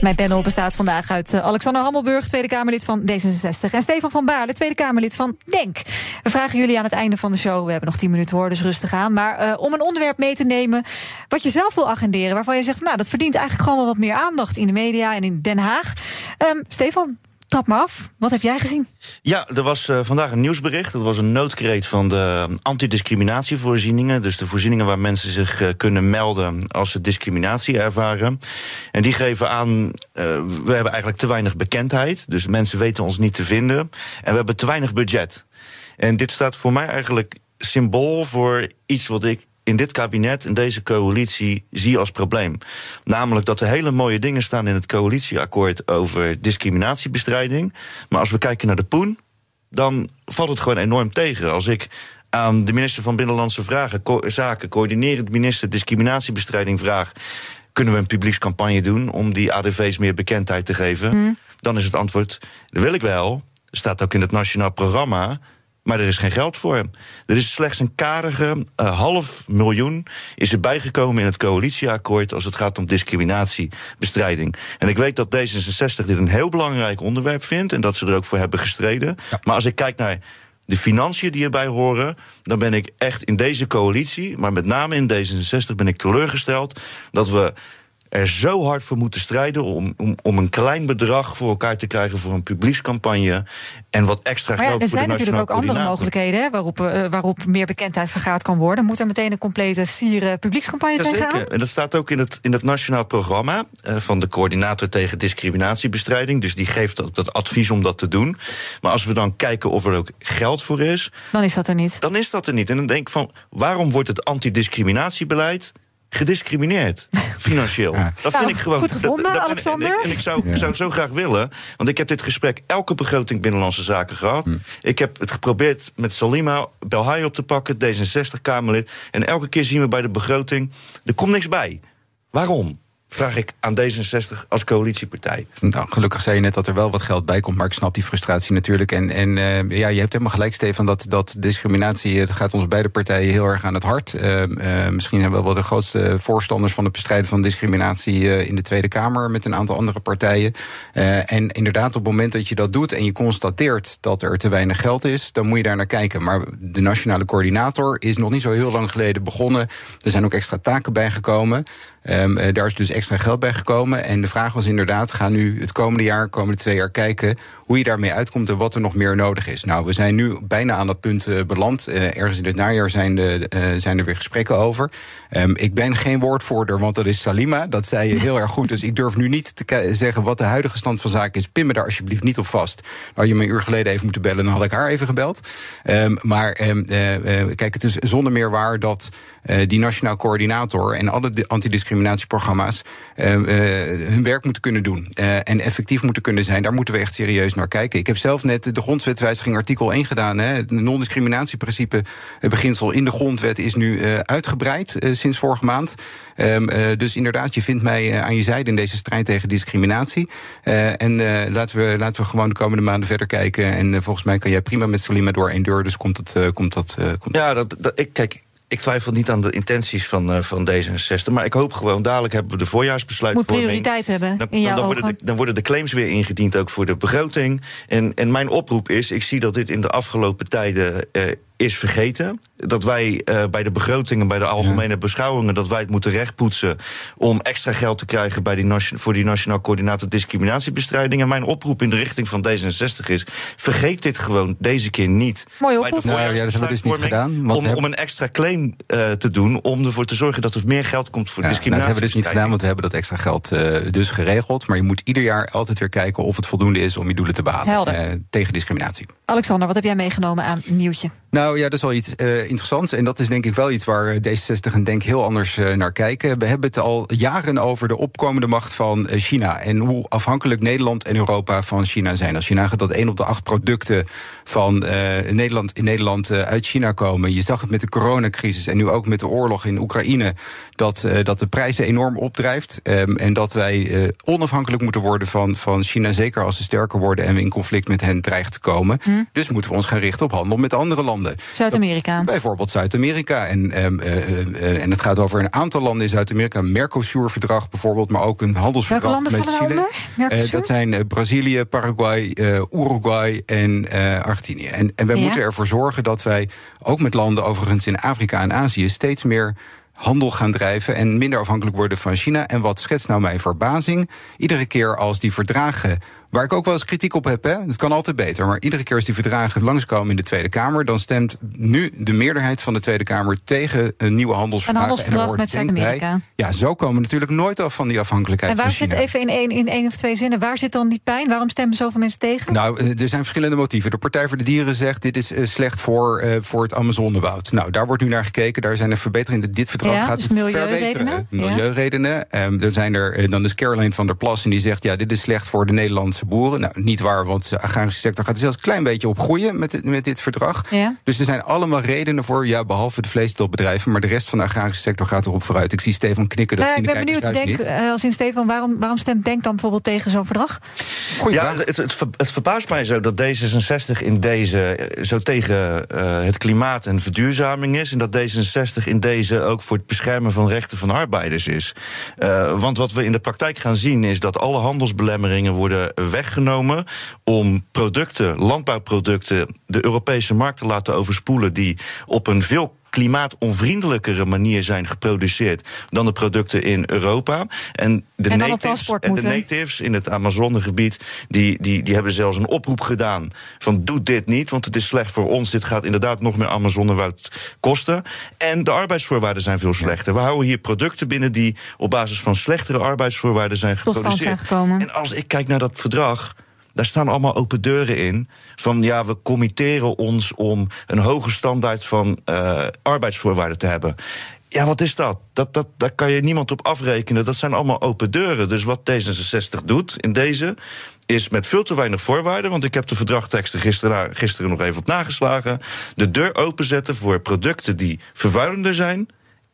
Speaker 2: Mijn panel bestaat vandaag uit eh, Alexander Hammelburg, Tweede Kamerlid van D66. En Stefan van Baarle, Tweede Kamerlid van DENK. We vragen jullie aan het einde van de show, we hebben nog 10 minuten hoor, dus rustig aan. Maar uh, om een onderwerp mee te nemen wat je zelf wil agenderen. Waarvan je zegt, nou dat verdient eigenlijk gewoon wel wat meer aandacht in de media en in Den Haag. Um, Stefan, Trap me af. Wat heb jij gezien?
Speaker 4: Ja, er was uh, vandaag een nieuwsbericht. Dat was een noodkreet van de antidiscriminatievoorzieningen. Dus de voorzieningen waar mensen zich uh, kunnen melden als ze discriminatie ervaren. En die geven aan, uh, we hebben eigenlijk te weinig bekendheid. Dus mensen weten ons niet te vinden. En we hebben te weinig budget. En dit staat voor mij eigenlijk symbool voor iets wat ik in dit kabinet, in deze coalitie, zie als probleem. Namelijk dat er hele mooie dingen staan in het coalitieakkoord over discriminatiebestrijding. Maar als we kijken naar de poen, dan valt het gewoon enorm tegen. Als ik aan de minister van Binnenlandse Vragen, Zaken, coördinerend minister discriminatiebestrijding vraag. Kunnen we een publiekscampagne doen om die ADV's meer bekendheid te geven? Hmm. Dan is het antwoord: dat wil ik wel. Staat ook in het nationaal programma. Maar er is geen geld voor hem. Er is slechts een karige uh, half miljoen is er bijgekomen in het coalitieakkoord als het gaat om discriminatiebestrijding. En ik weet dat D66 dit een heel belangrijk onderwerp vindt en dat ze er ook voor hebben gestreden. Maar als ik kijk naar de financiën die erbij horen, dan ben ik echt in deze coalitie, maar met name in D66 ben ik teleurgesteld dat we er zo hard voor moeten strijden om, om, om een klein bedrag voor elkaar te krijgen voor een publiekscampagne en wat extra
Speaker 2: maar ja,
Speaker 4: geld
Speaker 2: er
Speaker 4: voor de
Speaker 2: zijn natuurlijk ook andere mogelijkheden hè, waarop, uh, waarop meer bekendheid vergaard kan worden. Moet er meteen een complete sieren publiekscampagne
Speaker 4: ja,
Speaker 2: tegenaan?
Speaker 4: Zeker. En dat staat ook in het, in het nationaal programma uh, van de coördinator tegen discriminatiebestrijding. Dus die geeft ook dat advies om dat te doen. Maar als we dan kijken of er ook geld voor is.
Speaker 2: Dan is dat er niet.
Speaker 4: Dan is dat er niet. En dan denk ik van waarom wordt het antidiscriminatiebeleid gediscrimineerd, financieel. Dat vind
Speaker 2: Nou,
Speaker 4: ik gewoon.
Speaker 2: goed gevonden,
Speaker 4: dat- dat- en-
Speaker 2: Alexander.
Speaker 4: En, ik, en ik zou, ik zou zo graag willen, want ik heb dit gesprek elke begroting Binnenlandse Zaken gehad. Ik heb het geprobeerd met Salima Belhaai op te pakken, D66-Kamerlid. En elke keer zien we bij de begroting, er komt niks bij. Waarom? Vraag ik aan D66 als coalitiepartij.
Speaker 3: Nou, gelukkig zei je net dat er wel wat geld bij komt, maar ik snap die frustratie natuurlijk. En, en eh, ja, je hebt helemaal gelijk, Stefan, dat, dat discriminatie eh, dat gaat ons beide partijen heel erg aan het hart. Eh, misschien zijn we wel de grootste voorstanders van het bestrijden van discriminatie in de Tweede Kamer met een aantal andere partijen. En inderdaad, op het moment dat je dat doet en je constateert dat er te weinig geld is, dan moet je daar naar kijken. Maar de nationale coördinator is nog niet zo heel lang geleden begonnen. Er zijn ook extra taken bijgekomen. Ehm, eh, daar is dus extra geld bij gekomen. En de vraag was inderdaad: ga nu het komende jaar, komende twee jaar kijken hoe je daarmee uitkomt en wat er nog meer nodig is. Nou, we zijn nu bijna aan dat punt eh, beland. Eh, ergens in het najaar zijn, de, zijn er weer gesprekken over. Ehm, ik ben geen woordvoerder, want dat is Salima. Dat zei je heel erg goed. Dus ik durf nu niet te zeggen wat de huidige stand van zaken is. Pin me daar alsjeblieft niet op vast. Had je me een uur geleden even moeten bellen, dan had ik haar even gebeld. Ehm, maar kijk, het is zonder meer waar dat die nationaal coördinator en alle di- antidiscriminatieprogramma's ehm, eh, hun werk moeten kunnen doen. eh, en effectief moeten kunnen zijn. Daar moeten we echt serieus naar kijken. Ik heb zelf net de grondwetwijziging artikel 1 gedaan. Hè. Het non-discriminatieprincipe eh, beginsel in de grondwet is nu eh, uitgebreid eh, sinds vorige maand. Ehm, eh, dus inderdaad, je vindt mij eh, aan je zijde in deze strijd tegen discriminatie. Eh, en eh, laten, we, laten we gewoon de komende maanden verder kijken. En eh, volgens mij kan jij prima met Salima door één deur. Dus komt eh, komt dat, eh,
Speaker 4: Ja, dat, dat, ik, kijk, ik twijfel niet aan de intenties van, eh, van D66. Maar ik hoop gewoon, dadelijk hebben we de voorjaarsbesluitvorming.
Speaker 2: Moet prioriteit hebben
Speaker 4: Dan,
Speaker 2: in jouw
Speaker 4: dan,
Speaker 2: ogen.
Speaker 4: worden de, dan worden de claims weer ingediend, ook voor de begroting. En, en mijn oproep is: ik zie dat dit in de afgelopen tijden eh, is vergeten. Dat wij eh, bij de begrotingen, bij de algemene beschouwingen, dat wij het moeten rechtpoetsen om extra geld te krijgen bij die voor die Nationaal Coördinator Discriminatiebestrijding. En mijn oproep in de richting van D66 is: vergeet dit gewoon deze keer niet. De
Speaker 2: oproep.
Speaker 3: Nou ja, dat hebben we dus niet gedaan. want
Speaker 4: Om, om een extra claim eh, te doen, om ervoor te zorgen dat er meer geld komt voor
Speaker 3: Ja, nou, dat
Speaker 4: discriminatie.
Speaker 3: hebben we dus niet gedaan, want we hebben dat extra geld eh, dus geregeld. Maar je moet ieder jaar altijd weer kijken of het voldoende is om je doelen te behalen. Eh, tegen discriminatie.
Speaker 2: Alexander, wat heb jij meegenomen aan nieuwtje?
Speaker 3: Nou ja, dat is wel iets eh, interessants. En dat is denk ik wel iets waar eh, D66 en Denk heel anders eh, naar kijken. We hebben het al jaren over de opkomende macht van China. En hoe afhankelijk Nederland en Europa van China zijn. Als je nagaat dat één op de acht producten van Nederland, in Nederland uit China komen. Je zag het met de coronacrisis en nu ook met de oorlog in Oekraïne. Dat, dat de prijzen enorm opdrijft. Ehm, en dat wij onafhankelijk moeten worden van, van China. Zeker als ze sterker worden en we in conflict met hen dreigen te komen. Dus moeten we ons gaan richten op handel met andere landen.
Speaker 2: Zuid-Amerika.
Speaker 3: Bijvoorbeeld Zuid-Amerika. En, ehm, eh, eh, en het gaat over een aantal landen in Zuid-Amerika. Een Mercosur-verdrag bijvoorbeeld, maar ook een handelsverdrag
Speaker 2: Welke landen
Speaker 3: met Chile. Eh, dat zijn Brazilië, Paraguay, Uruguay en Argentinië. En, en wij
Speaker 2: Ja.
Speaker 3: moeten ervoor zorgen dat wij, ook met landen overigens in Afrika en Azië, steeds meer handel gaan drijven en minder afhankelijk worden van China. En wat schetst nou mijn verbazing? Iedere keer als die verdragen, waar ik ook wel eens kritiek op heb, hè, het kan altijd beter, maar iedere keer als die verdragen langskomen in de Tweede Kamer, dan stemt nu de meerderheid van de Tweede Kamer tegen een nieuwe handelsverdrag.
Speaker 2: Een
Speaker 3: er
Speaker 2: met Zuid-Amerika.
Speaker 3: Ja, zo komen we natuurlijk nooit af van die afhankelijkheid
Speaker 2: En waar
Speaker 3: van
Speaker 2: zit even in één, in één of twee zinnen, waar zit dan die pijn? Waarom stemmen zoveel mensen tegen?
Speaker 3: Nou, eh, er zijn verschillende motieven. De Partij voor de Dieren zegt dit is eh, slecht voor, eh, voor het Amazonewoud. Nou, daar wordt nu naar gekeken. Daar zijn er verbeteringen. Dit verdrag
Speaker 2: Ja,
Speaker 3: gaat
Speaker 2: dus
Speaker 3: het
Speaker 2: milieuredenen?
Speaker 3: verbeteren.
Speaker 2: Ja.
Speaker 3: Milieuredenen. Ehm, er zijn er, dan is Caroline van der Plas en die zegt... ja, dit is slecht voor de Nederlandse boeren. Nou, niet waar, want de agrarische sector gaat er zelfs een klein beetje op groeien... met, dit- met dit verdrag.
Speaker 2: Ja.
Speaker 3: Dus er zijn allemaal redenen voor, ja, behalve de vleestelbedrijven... maar de rest van de agrarische sector gaat erop vooruit. Ik zie Stefan knikken, dat zien
Speaker 2: ik ben benieuwd, denk,
Speaker 3: niet.
Speaker 2: eh, als in Stefan, waarom, waarom stemt Denk dan bijvoorbeeld tegen zo'n verdrag?
Speaker 4: Ja, het, het, ver- het verbaast mij zo dat D66 in deze eh, zo tegen eh, het klimaat en verduurzaming is. En dat D66 in deze ook voor het beschermen van rechten van arbeiders is. Eh, want wat we in de praktijk gaan zien is dat alle handelsbelemmeringen worden weggenomen om producten, landbouwproducten, de Europese markt te laten overspoelen die op een veel klimaatonvriendelijkere manier zijn geproduceerd dan de producten in Europa. En de,
Speaker 2: En
Speaker 4: natives, en de natives in het Amazonegebied, die, die, die hebben zelfs een oproep gedaan van doe dit niet, want het is slecht voor ons. Dit gaat inderdaad nog meer Amazonewoud kosten. En de arbeidsvoorwaarden zijn veel slechter. We houden hier producten binnen die op basis van slechtere arbeidsvoorwaarden zijn geproduceerd.
Speaker 2: zijn.
Speaker 4: En als ik kijk naar dat verdrag. Daar staan allemaal open deuren in. Van ja, we committeren ons om een hoge standaard van eh, arbeidsvoorwaarden te hebben. Ja, wat is dat? Dat, dat? Daar kan je niemand op afrekenen. Dat zijn allemaal open deuren. Dus wat D66 doet in deze, is met veel te weinig voorwaarden. Want ik heb de verdragteksten gisteren, gisteren nog even op nageslagen. De deur openzetten voor producten die vervuilender zijn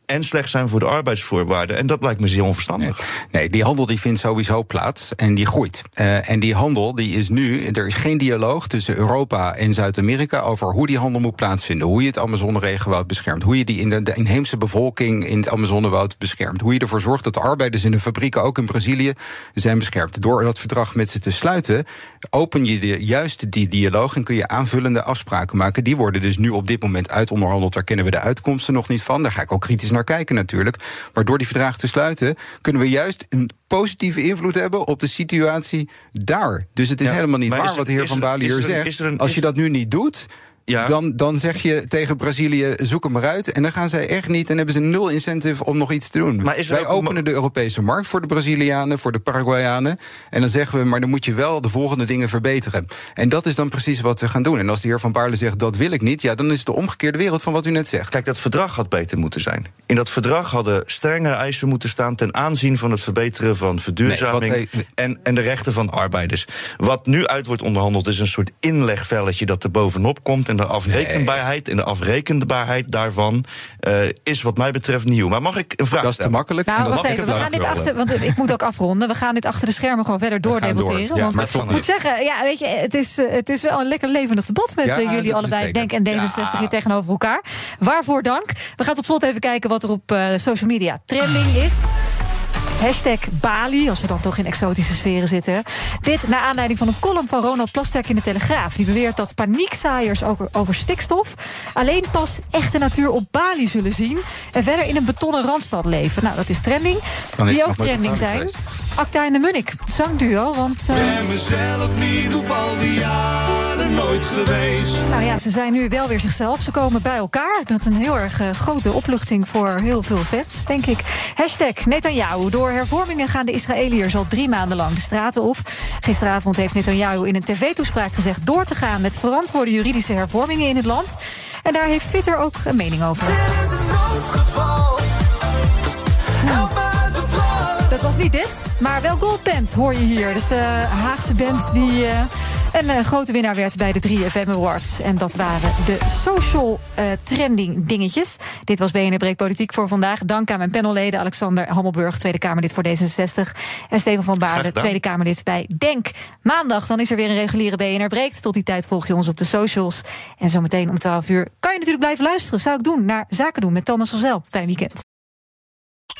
Speaker 4: en slecht zijn voor de arbeidsvoorwaarden. En dat lijkt me zeer onverstandig.
Speaker 3: Nee, die handel die vindt sowieso plaats en die groeit. Uh, en die handel die is nu, er is geen dialoog tussen Europa en Zuid-Amerika over hoe die handel moet plaatsvinden. Hoe je het Amazone-regenwoud beschermt. Hoe je die in de, de, inheemse bevolking in het Amazonewoud beschermt. Hoe je ervoor zorgt dat de arbeiders in de fabrieken, ook in Brazilië, zijn beschermd. Door dat verdrag met ze te sluiten, open je de, juist die dialoog en kun je aanvullende afspraken maken. Die worden dus nu op dit moment uitonderhandeld. Daar kennen we de uitkomsten nog niet van. Daar ga ik ook kritisch naar kijken natuurlijk. Maar door die verdragen te sluiten, kunnen we juist een positieve invloed hebben op de situatie daar. Dus het is
Speaker 4: Ja,
Speaker 3: helemaal niet waar
Speaker 4: er-
Speaker 3: wat de heer Van
Speaker 4: er-
Speaker 3: Balen
Speaker 4: is
Speaker 3: hier
Speaker 4: er een-
Speaker 3: zegt.
Speaker 4: een-
Speaker 3: Als je dat nu niet doet.
Speaker 4: Ja.
Speaker 3: Dan, dan zeg je tegen Brazilië: zoek hem maar uit. En dan gaan zij echt niet en hebben ze nul incentive om nog iets te doen.
Speaker 4: Maar is
Speaker 3: Wij openen de Europese markt voor de Brazilianen, voor de Paraguayanen. En dan zeggen we: maar dan moet je wel de volgende dingen verbeteren. En dat is dan precies wat ze gaan doen. En als de heer Van Baarle zegt: dat wil ik niet, ja, dan is het de omgekeerde wereld van wat u net zegt.
Speaker 4: Kijk, dat verdrag had beter moeten zijn. In dat verdrag hadden strengere eisen moeten staan ten aanzien van het verbeteren van verduurzaming
Speaker 3: Nee,
Speaker 4: en, en de rechten van arbeiders. Wat nu uit wordt onderhandeld is een soort inlegvelletje dat er bovenop komt. En de afrekenbaarheid en de afrekenbaarheid daarvan eh, is wat mij betreft nieuw. Maar mag ik een vraag
Speaker 3: Dat is te makkelijk.
Speaker 2: Nou,
Speaker 3: en dat
Speaker 2: wacht
Speaker 4: mag ik
Speaker 2: even. We
Speaker 4: een
Speaker 2: gaan
Speaker 4: vraag
Speaker 2: dit achter, want ik moet ook afronden. We gaan dit achter de schermen gewoon verder
Speaker 3: door.
Speaker 2: doordebatteren.
Speaker 3: Ja,
Speaker 2: want ik moet
Speaker 3: niet.
Speaker 2: zeggen, ja, weet je, het is, eh, het is wel een lekker levendig debat met
Speaker 3: Ja,
Speaker 2: eh, jullie allebei. Denk en D66
Speaker 3: Ja.
Speaker 2: hier tegenover elkaar. Waarvoor dank. We gaan tot slot even kijken wat er op eh, social media trending is. Hashtag Bali, als we dan toch in exotische sferen zitten. Dit naar aanleiding van een column van Ronald Plasterk in de Telegraaf. Die beweert dat paniekzaaiers over, over stikstof... alleen pas echte natuur op Bali zullen zien... en verder in een betonnen randstad leven. Nou, dat is trending.
Speaker 3: Dan is
Speaker 2: Wie
Speaker 3: het
Speaker 2: ook trending zijn. Acta en de Munnik, zangduo. Want eh,
Speaker 11: mezelf niet op al die jaren nooit geweest.
Speaker 2: nou ja, ze zijn nu wel weer zichzelf. Ze komen bij elkaar. Dat is een heel erg eh, grote opluchting voor heel veel fans, denk ik. Hashtag Netanyahu. Door hervormingen gaan de Israëliërs al drie maanden lang de straten op. Gisteravond heeft Netanyahu in een tv-toespraak gezegd... door te gaan met verantwoorde juridische hervormingen in het land. En daar heeft Twitter ook een mening over. Dat was niet dit, maar wel Goldband hoor je hier. Dus de Haagse band die eh, een eh, grote winnaar werd bij de 3FM Awards. En dat waren de social eh, trending dingetjes. Dit was BNR Breek Politiek voor vandaag. Dank aan mijn panelleden Alexander Hammelburg, Tweede Kamerlid voor D66. En Steven van
Speaker 4: gedaan.
Speaker 2: Tweede Kamerlid bij DENK. Maandag dan is er weer een reguliere BNR Breek. Tot die tijd volg je ons op de socials. En zometeen om 12 uur kan je natuurlijk blijven luisteren. Zou ik doen naar Zaken doen met Thomas Ozel. Fijn weekend.